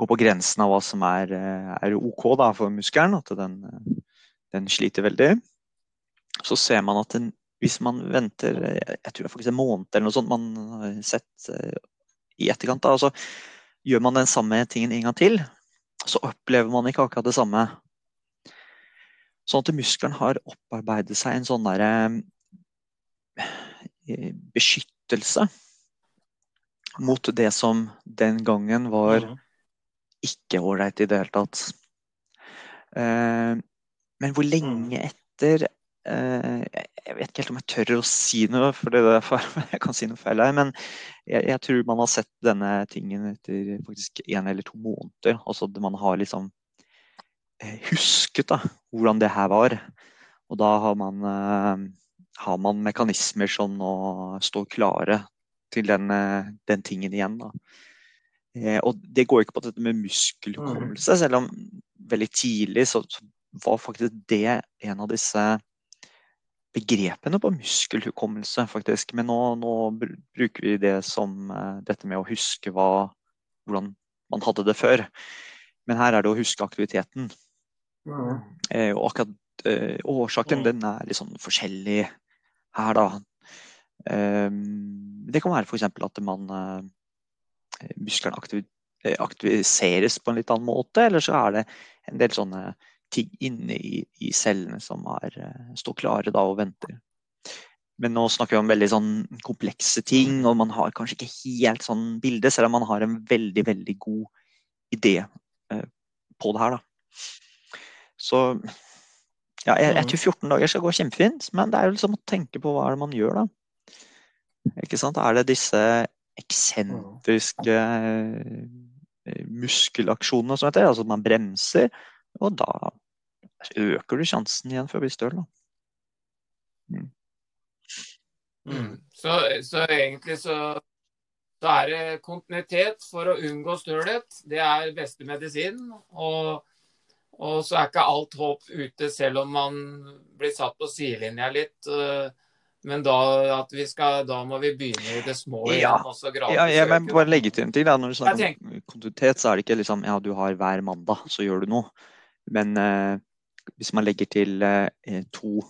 gå på grensen av hva som er, eh, er OK da, for muskelen, at den, eh, den sliter veldig. Så ser man at den, hvis man venter eh, jeg tror faktisk en måned eller noe sånt man har sett eh, i etterkant, da, og så gjør man den samme tingen en gang til, så opplever man ikke akkurat det samme. Sånn at muskelen har opparbeidet seg en sånn derre eh, beskyttelse mot det som den gangen var Mm. ikke ålreit i det hele tatt. Men hvor lenge etter eh, Jeg vet ikke helt om jeg tør å si noe, for det er for jeg kan si noe feil her. Men jeg, jeg tror man har sett denne tingen etter faktisk en eller to måneder. Altså at man har liksom eh, husket da, hvordan det her var. Og da har man, eh, har man mekanismer som nå står klare til den, eh, den tingen igjen. Da. Eh, og det går ikke på dette med muskelhukommelse, selv om veldig tidlig så, så var faktisk det en av disse begrepene på muskelhukommelse, faktisk. Men nå, nå bruker vi det som eh, dette med å huske hva, hvordan man hadde det før. Men her er det å huske aktiviteten. Mm. Eh, og akkurat eh, årsaken Mm. den er litt sånn forskjellig her, da. Ehm, det kan være f.eks. at man eh, musklene aktiv, eh, aktiviseres på en litt annen måte, eller så er det en del sånne ting inne i, i cellene som er, eh, står klare da og venter. Men nå snakker vi om veldig sånn komplekse ting, og man har kanskje ikke helt sånn bilde, selv om man har en veldig, veldig god idé eh, på det her, da. Så ja, jeg, jeg tror 14 dager skal gå kjempefint, men det er jo liksom å tenke på hva er det man gjør, da. Ikke sant? Er det disse eksentriske eh, muskelaksjonene som heter, altså at man bremser, og da øker du sjansen igjen for å bli støl, da. Mm. Så, så egentlig så, så er det kontinuitet for å unngå stølhet. Det er beste medisin. Og, og så er ikke alt håp ute, selv om man blir satt på sidelinja litt. øh, Men da, skal, da må vi begynne i det små igjen. Ja. Også Ja, jeg må bare legge til en ting. Da. Når du snakker om kontinuitet, så er det ikke liksom ja, du har hver mandag, så gjør du noe. Men eh, hvis man legger til eh, to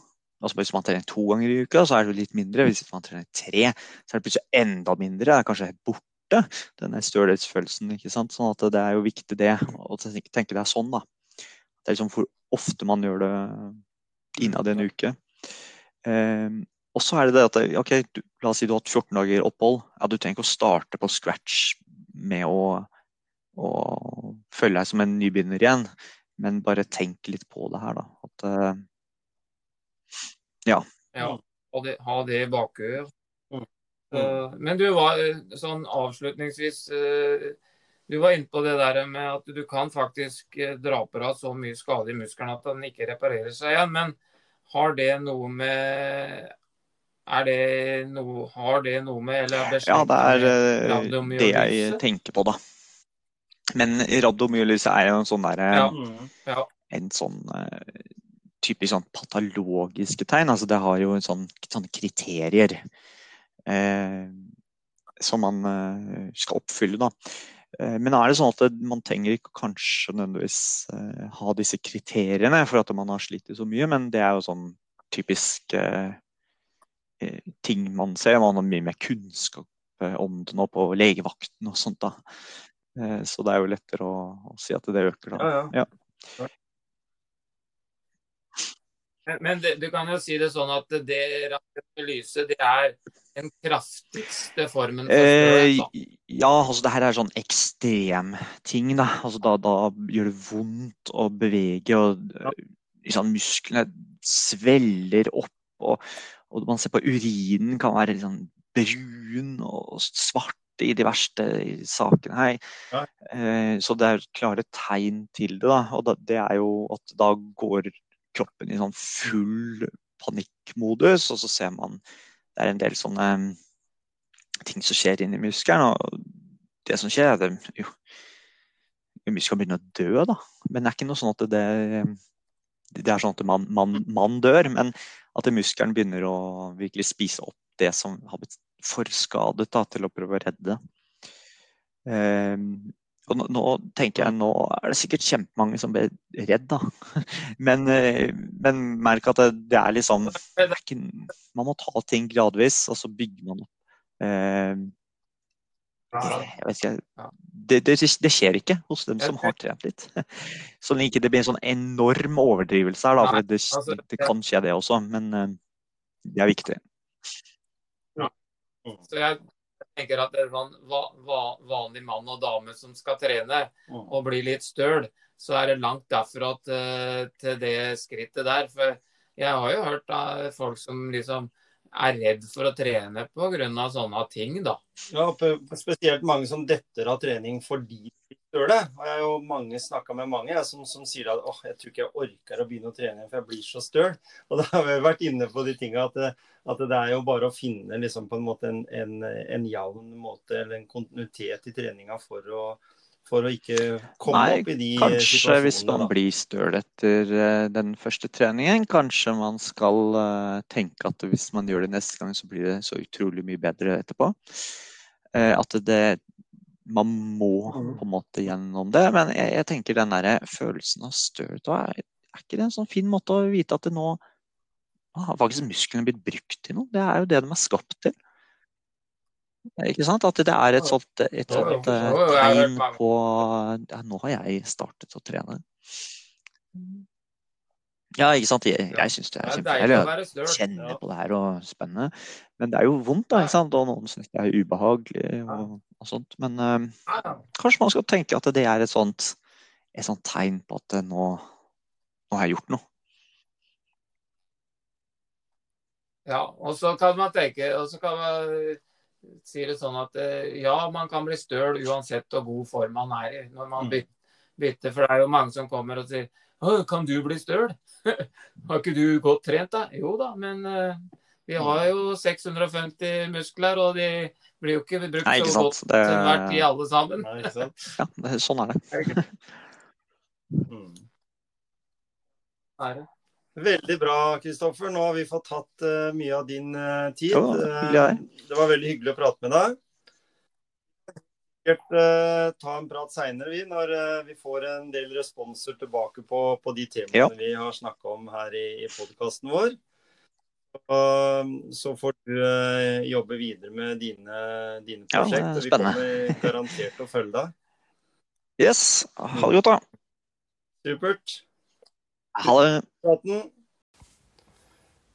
altså Hvis man trener to ganger i uka, så er det litt mindre. Hvis man trener tre, så er det plutselig enda mindre. Det er kanskje borte, denne stølhetsfølelsen. Sånn at det er jo viktig det, å tenke det er sånn, da. Det er liksom hvor ofte man gjør det innad i en uke. Um, og så er det det at ok, du, La oss si du har hatt 14 dager opphold. ja, Du trenger ikke å starte på scratch med å, å føle deg som en nybegynner igjen, men bare tenk litt på det her, da. At, uh, ja. ja. Ha det, ha det i bakhuet. Mm. Uh, men du var sånn avslutningsvis uh, Du var inne på det der med at du kan faktisk dra på deg så mye skade i muskelen at den ikke reparerer seg igjen. Men har det noe med er det noe, har det noe med eller Ja, det er det jeg tenker på, da. Men radiomyelyset er jo en sånn derre ja. ja. En sånn uh, typisk sånn patologiske tegn. Altså det har jo en sånn, sånne kriterier eh, som man uh, skal oppfylle, da. Men er det sånn at man trenger ikke kanskje nødvendigvis ha disse kriteriene for at man har slitt så mye, men det er jo sånn typisk ting man ser. Man har mye mer kunnskap om det nå på legevakten og sånt. da. Eh, så det er jo lettere å, å si at det øker, da. Ja, ja. Men det, du kan jo si det sånn at det lyset, det er den kraftigste formen for? Eh, ja, altså det her er sånn ekstremting, da. Altså da, da gjør det vondt å bevege, og liksom, musklene sveller opp. Og, og man ser på urinen kan være liksom brun og svart i de verste sakene her. Ja. Eh, så det er klare tegn til det. Da. Og det er jo at da går kroppen i sånn full panikkmodus, og så ser man det er en del sånne mm, ting som skjer inni muskelen. Og det som skjer, er at jo, muskelen begynner å dø, da. Men det er ikke noe sånn at det, det er sånn at man, man, man dør, men at muskelen begynner å virkelig spise opp det som har blitt forskadet da, til å prøve å redde. Um, og nå, nå, tenker jeg, nå er det sikkert kjempemange som blir redd, da. Men, eh, men merk at det, det er liksom det er ikke, Man må ta ting gradvis, og så bygger man opp. Um, jeg vet ikke, det, det, det, skjer ikke hos dem som har trent litt. Så det ikke blir en sånn enorm overdrivelse her, da, for det, altså, det kan skje det også. Men eh, det er viktig. Mm. Så jeg tenker at det er sånn vanlig mann og dame som skal trene mm. og bli litt støl, så er det langt derfra til, til det skrittet der. For jeg har jo hørt av folk som liksom er redd for å trene pga. sånne ting, da. Ja, spesielt mange som detter av trening fordi de gjør det. Og jeg har jo mange snakka med mange jeg, som, som, sier at åh, jeg tror ikke jeg orker å begynne å trene for jeg blir så støl. Og da har vi vært inne på de tinga at, at, det er jo bare å finne liksom på en måte en, en, en jevn måte eller en kontinuitet i treninga for å for å ikke komme Nei, opp i de kanskje situasjonene. Kanskje hvis man da. blir støl etter uh, den første treningen, kanskje man skal uh, tenke at hvis man gjør det neste gang, så blir det så utrolig mye bedre etterpå. Uh, at det Man må mm. på en måte gjennom det. Men jeg, jeg tenker den der følelsen av støl er, er ikke det en sånn fin måte å vite at det nå har faktisk musklene blitt brukt til noe? Det er jo det de er skapt til. Ikke sant? At det er et sånt, et sånt eh, tegn på ja, Nå har jeg startet å trene. Ja, ikke sant. Jeg, jeg syns det er kjempedeilig. Jeg kjenner på det her og spennende. Men det er jo vondt, da. ikke sant? Og noen syns det er ubehagelig og, og sånt. Men uh, kanskje man skal tenke at det er et sånt, et sånt tegn på at nå, nå har jeg gjort noe. Ja, og så kan man tenke og så kan man sier det sånn at eh, ja, man kan bli støl uansett hvor god form man er i når man mm. bytter. For det er jo mange som kommer og sier kan du bli støl? har ikke du godt trent, da? Jo da, men uh, vi har jo 650 muskler, og de blir jo ikke brukt Nei, ikke så godt det... til hvert tid, alle sammen. Nei, ikke sant? ja, det, sånn er det. mm. Er det? Veldig bra, Kristoffer. Nå har vi fått tatt uh, mye av din uh, tid. Ja, det var veldig hyggelig å prate med deg. Sikkert ta en prat seinere, vi, når vi får en del responser tilbake på, på de temaene ja. vi har snakka om her i, i podkasten vår. Så får du jobbe videre med dine, dine prosjekt. Ja, vi kommer garantert til å følge deg. Yes. Ha det godt, da. Supert. Ha det.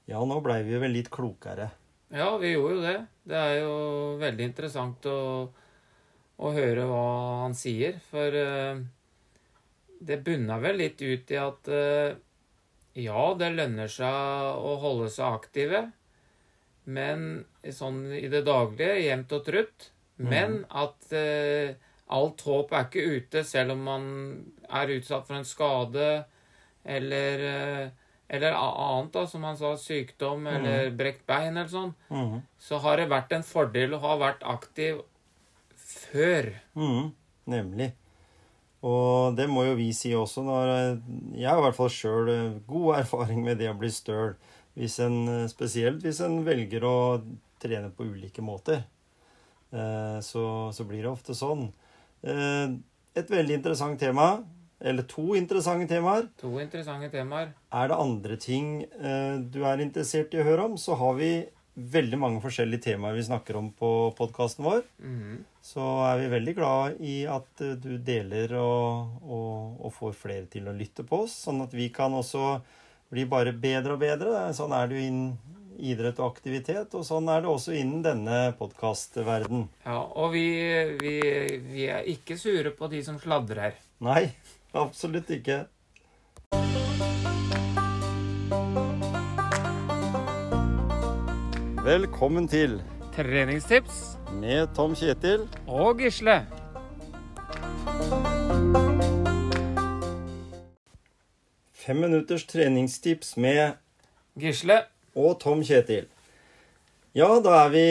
Ja, nå blei vi vel litt klokere. Ja, vi gjorde jo det. Det er jo veldig interessant å, å høre hva han sier. For uh, det bunna vel litt ut i at uh, ja, det lønner seg å holde seg aktive. Men sånn i det daglige, jevnt og trutt. Men at uh, alt håp er ikke ute, selv om man er utsatt for en skade eller, eh, eller annet, da, som han sa, sykdom eller brekt bein eller sånn. mm. Så har det vært en fordel å ha vært aktiv før. Mm. nemlig. Og det må jo vi si også. Når, jeg har i hvert fall sjøl god erfaring med det å bli støl. Hvis en, spesielt hvis en velger å trene på ulike måter. Eh, Så, så blir det ofte sånn. Eh, Et veldig interessant tema, eller to interessante temaer. To interessante temaer. Er det andre ting eh, du er interessert i å høre om, så har vi veldig mange forskjellige temaer vi snakker om på podkasten vår. Mhm. Så er vi veldig glad i at eh, du deler og, og, og får flere til å lytte på oss, sånn at vi kan også bli bare bedre og bedre. Sånn er det jo innen idrett og aktivitet, og sånn er det også innen denne podkastverden. Ja, og vi, vi, vi er ikke sure på de som sladrer. Nei, absolutt ikke. Velkommen til Treningstips med Tom Kjetil. og Gisle. Fem minutters treningstips med Gisle. og Tom Kjetil. Ja, da er vi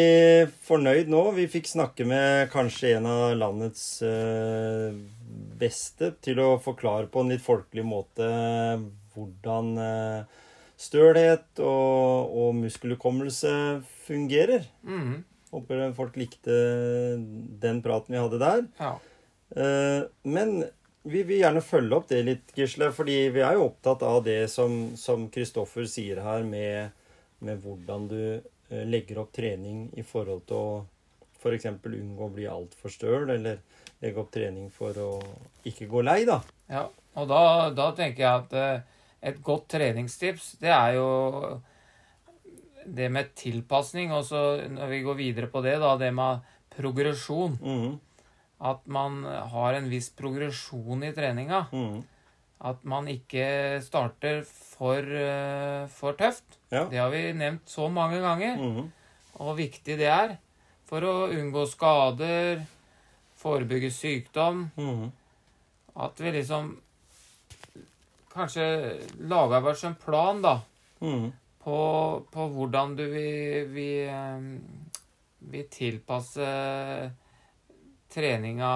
fornøyd nå. Vi fikk snakke med kanskje en av landets eh, beste til å forklare på en litt folkelig måte hvordan eh, stølhet og, og muskelhukommelse fungerer. Mm. Håper folk likte den praten vi hadde der. Ja. Eh, Men vi vil gjerne følge opp det litt, Gisle. Fordi vi er jo opptatt av det som som Kristoffer sier her, med, med hvordan du legger opp trening i forhold til å f.eks. unngå å bli altfor støl, eller legge opp trening for å ikke gå lei, da. ja. Og da, da tenker jeg at eh, et godt treningstips, det er jo det med tilpasning. Og så når vi går videre på det, da, det med progresjon. Mm. At man har en viss progresjon i treninga. mhm. At man ikke starter for, eh, for tøft. Ja. Det har vi nevnt så mange ganger. mhm, Og hvor viktig det er for å unngå skader, forebygge sykdom. mhm. At vi liksom kanskje lager oss en plan, da, mhm. på, på hvordan du vil, vil, eh, vil tilpasse treninga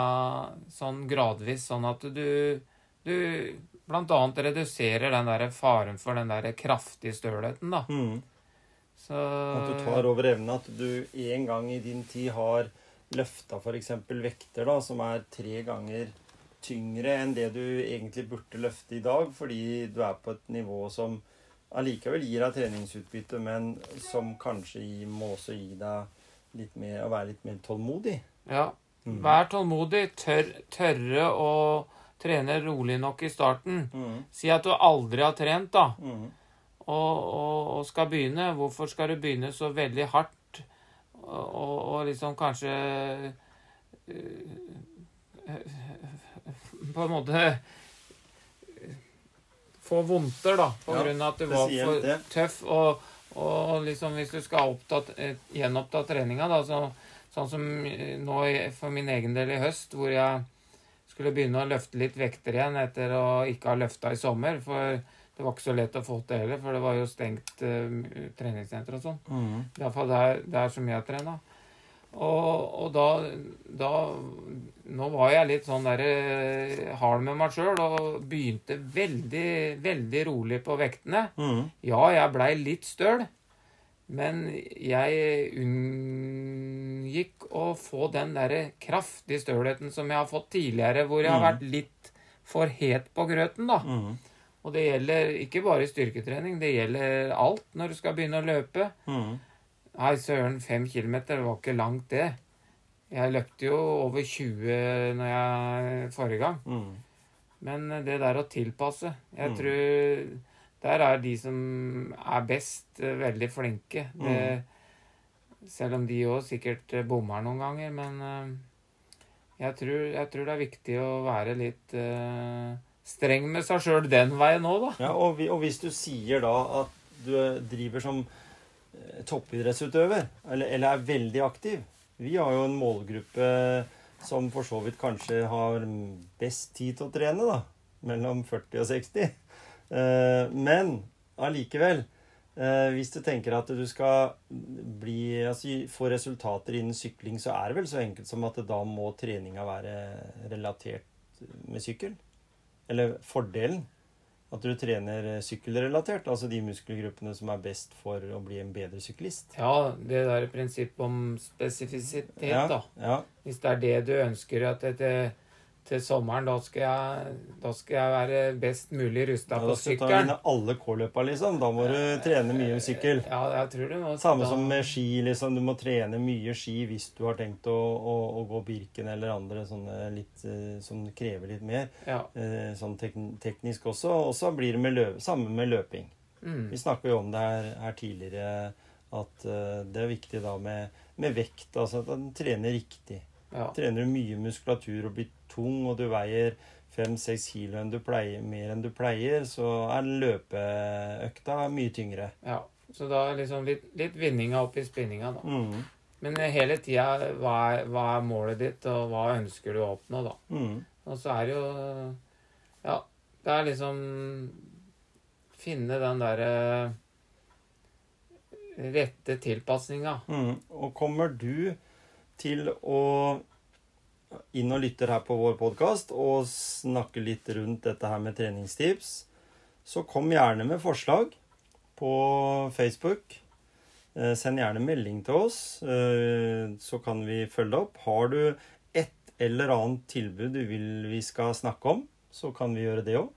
sånn gradvis, sånn at du, du bl.a. reduserer den der faren for den der kraftige stølheten, da. Mm. Så At du tar over evnen. At du en gang i din tid har løfta f.eks. vekter da, som er tre ganger tyngre enn det du egentlig burde løfte i dag, fordi du er på et nivå som allikevel gir deg treningsutbytte, men som kanskje må også gi deg litt mer, å være litt mer tålmodig. Ja. Mhm. Vær tålmodig. Tør, tørre å trene rolig nok i starten. mm. Si at du aldri har trent, da, mm. og, og, og skal begynne. Hvorfor skal du begynne så veldig hardt og, og, liksom kanskje øh, På en måte få vondter, da, på Ja, grunn av at du var for det. tøff. Og, og liksom hvis du skal opptatt, eh, gjenoppta treninga, da, så, sånn som nå for min egen del i høst, hvor jeg skulle begynne å løfte litt vekter igjen etter å ikke ha løfta i sommer. For det var ikke så lett å få til heller, for det var jo stengt uh, treningssenter og sånn. mhm. Iallfall der, der som jeg trena. Og, og da, da Nå var jeg litt sånn der eh, hard med meg sjøl og begynte veldig, veldig rolig på vektene. Mm. Ja, jeg blei litt støl, men jeg unngikk å få den derre kraftige stølheten som jeg har fått tidligere, hvor jeg har Mm. vært litt for het på grøten, da. Mm. Og det gjelder ikke bare styrketrening, det gjelder alt når du skal begynne å løpe. Mhm. Nei, søren, fem kilometer det var ikke langt, det. Jeg løpte jo over 20 når jeg, forrige gang. Mm. Men det der å tilpasse Jeg Mm. tror der er de som er best, eh, veldig flinke. Det, selv om de òg sikkert eh, bommer noen ganger. Men eh, jeg tror, jeg tror det er viktig å være litt eh, streng med seg sjøl den veien òg, da. Ja, og, vi, og hvis du sier da at du driver som toppidrettsutøver, eller, eller er veldig aktiv Vi har jo en målgruppe som for så vidt kanskje har best tid til å trene, da. Mellom 40 og 60. Eh, men allikevel eh, Hvis du tenker at du skal bli, altså, få resultater innen sykling, så er det vel så enkelt som at da må treninga være relatert med sykkel? Eller fordelen? At du trener eh, sykkelrelatert, altså de muskelgruppene som er best for å bli en bedre syklist. Ja, det der prinsippet om spesifisitet, Ja, da. ja, Hvis det er det du ønsker at det, til, sommeren, da skal, jeg, da skal jeg være best mulig rusta ja på da skal du ta inn alle K-løpa, liksom. Da må du trene mye sykkel. Ja, jeg tror det må Samme da- som med ski, liksom. Du må trene mye ski hvis du har tenkt å, å, å gå Birken eller andre sånne litt eh, som krever litt mer. Ja. eh, Sånn tek teknisk også. Og så blir det med løp, samme med løping. Mm. Vi snakka jo om det her, her tidligere, at eh, det er viktig da med, med vekt. Altså at en trener riktig. ja. Trener du mye muskulatur og blir tung, og du veier fem-seks kilo enn du pleier, mer enn du pleier, så er løpeøkta mye tyngre. ja. Så da liksom litt, litt vinninga opp i spinninga, da. Mm. Men hele tida, hva, hva er målet ditt, og hva ønsker du å oppnå, da? Mm. Og så er det jo Ja, det er liksom Finne den derre rette tilpasninga. Mm. Og kommer du til å inn og lytter her på vår podkast og snakker litt rundt dette her med treningstips, så kom gjerne med forslag på Facebook. Eh, Send gjerne melding til oss, eh, så kan vi følge opp. Har du et eller annet tilbud du vil vi skal snakke om, så kan vi gjøre det òg.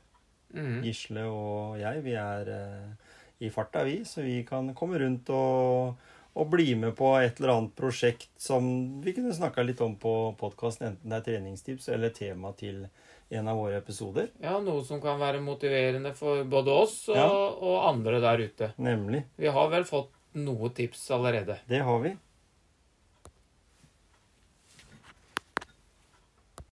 Mhm. Gisle og jeg, vi er eh, i farta, vi. Så vi kan komme rundt og, og bli med på et eller annet prosjekt som vi kunne snakka litt om på podkasten, enten det er treningstips eller tema til en av våre episoder. Ja, noe som kan være motiverende for både oss og, Ja. og andre der ute. Nemlig. Vi har vel fått noe tips allerede. Det har vi.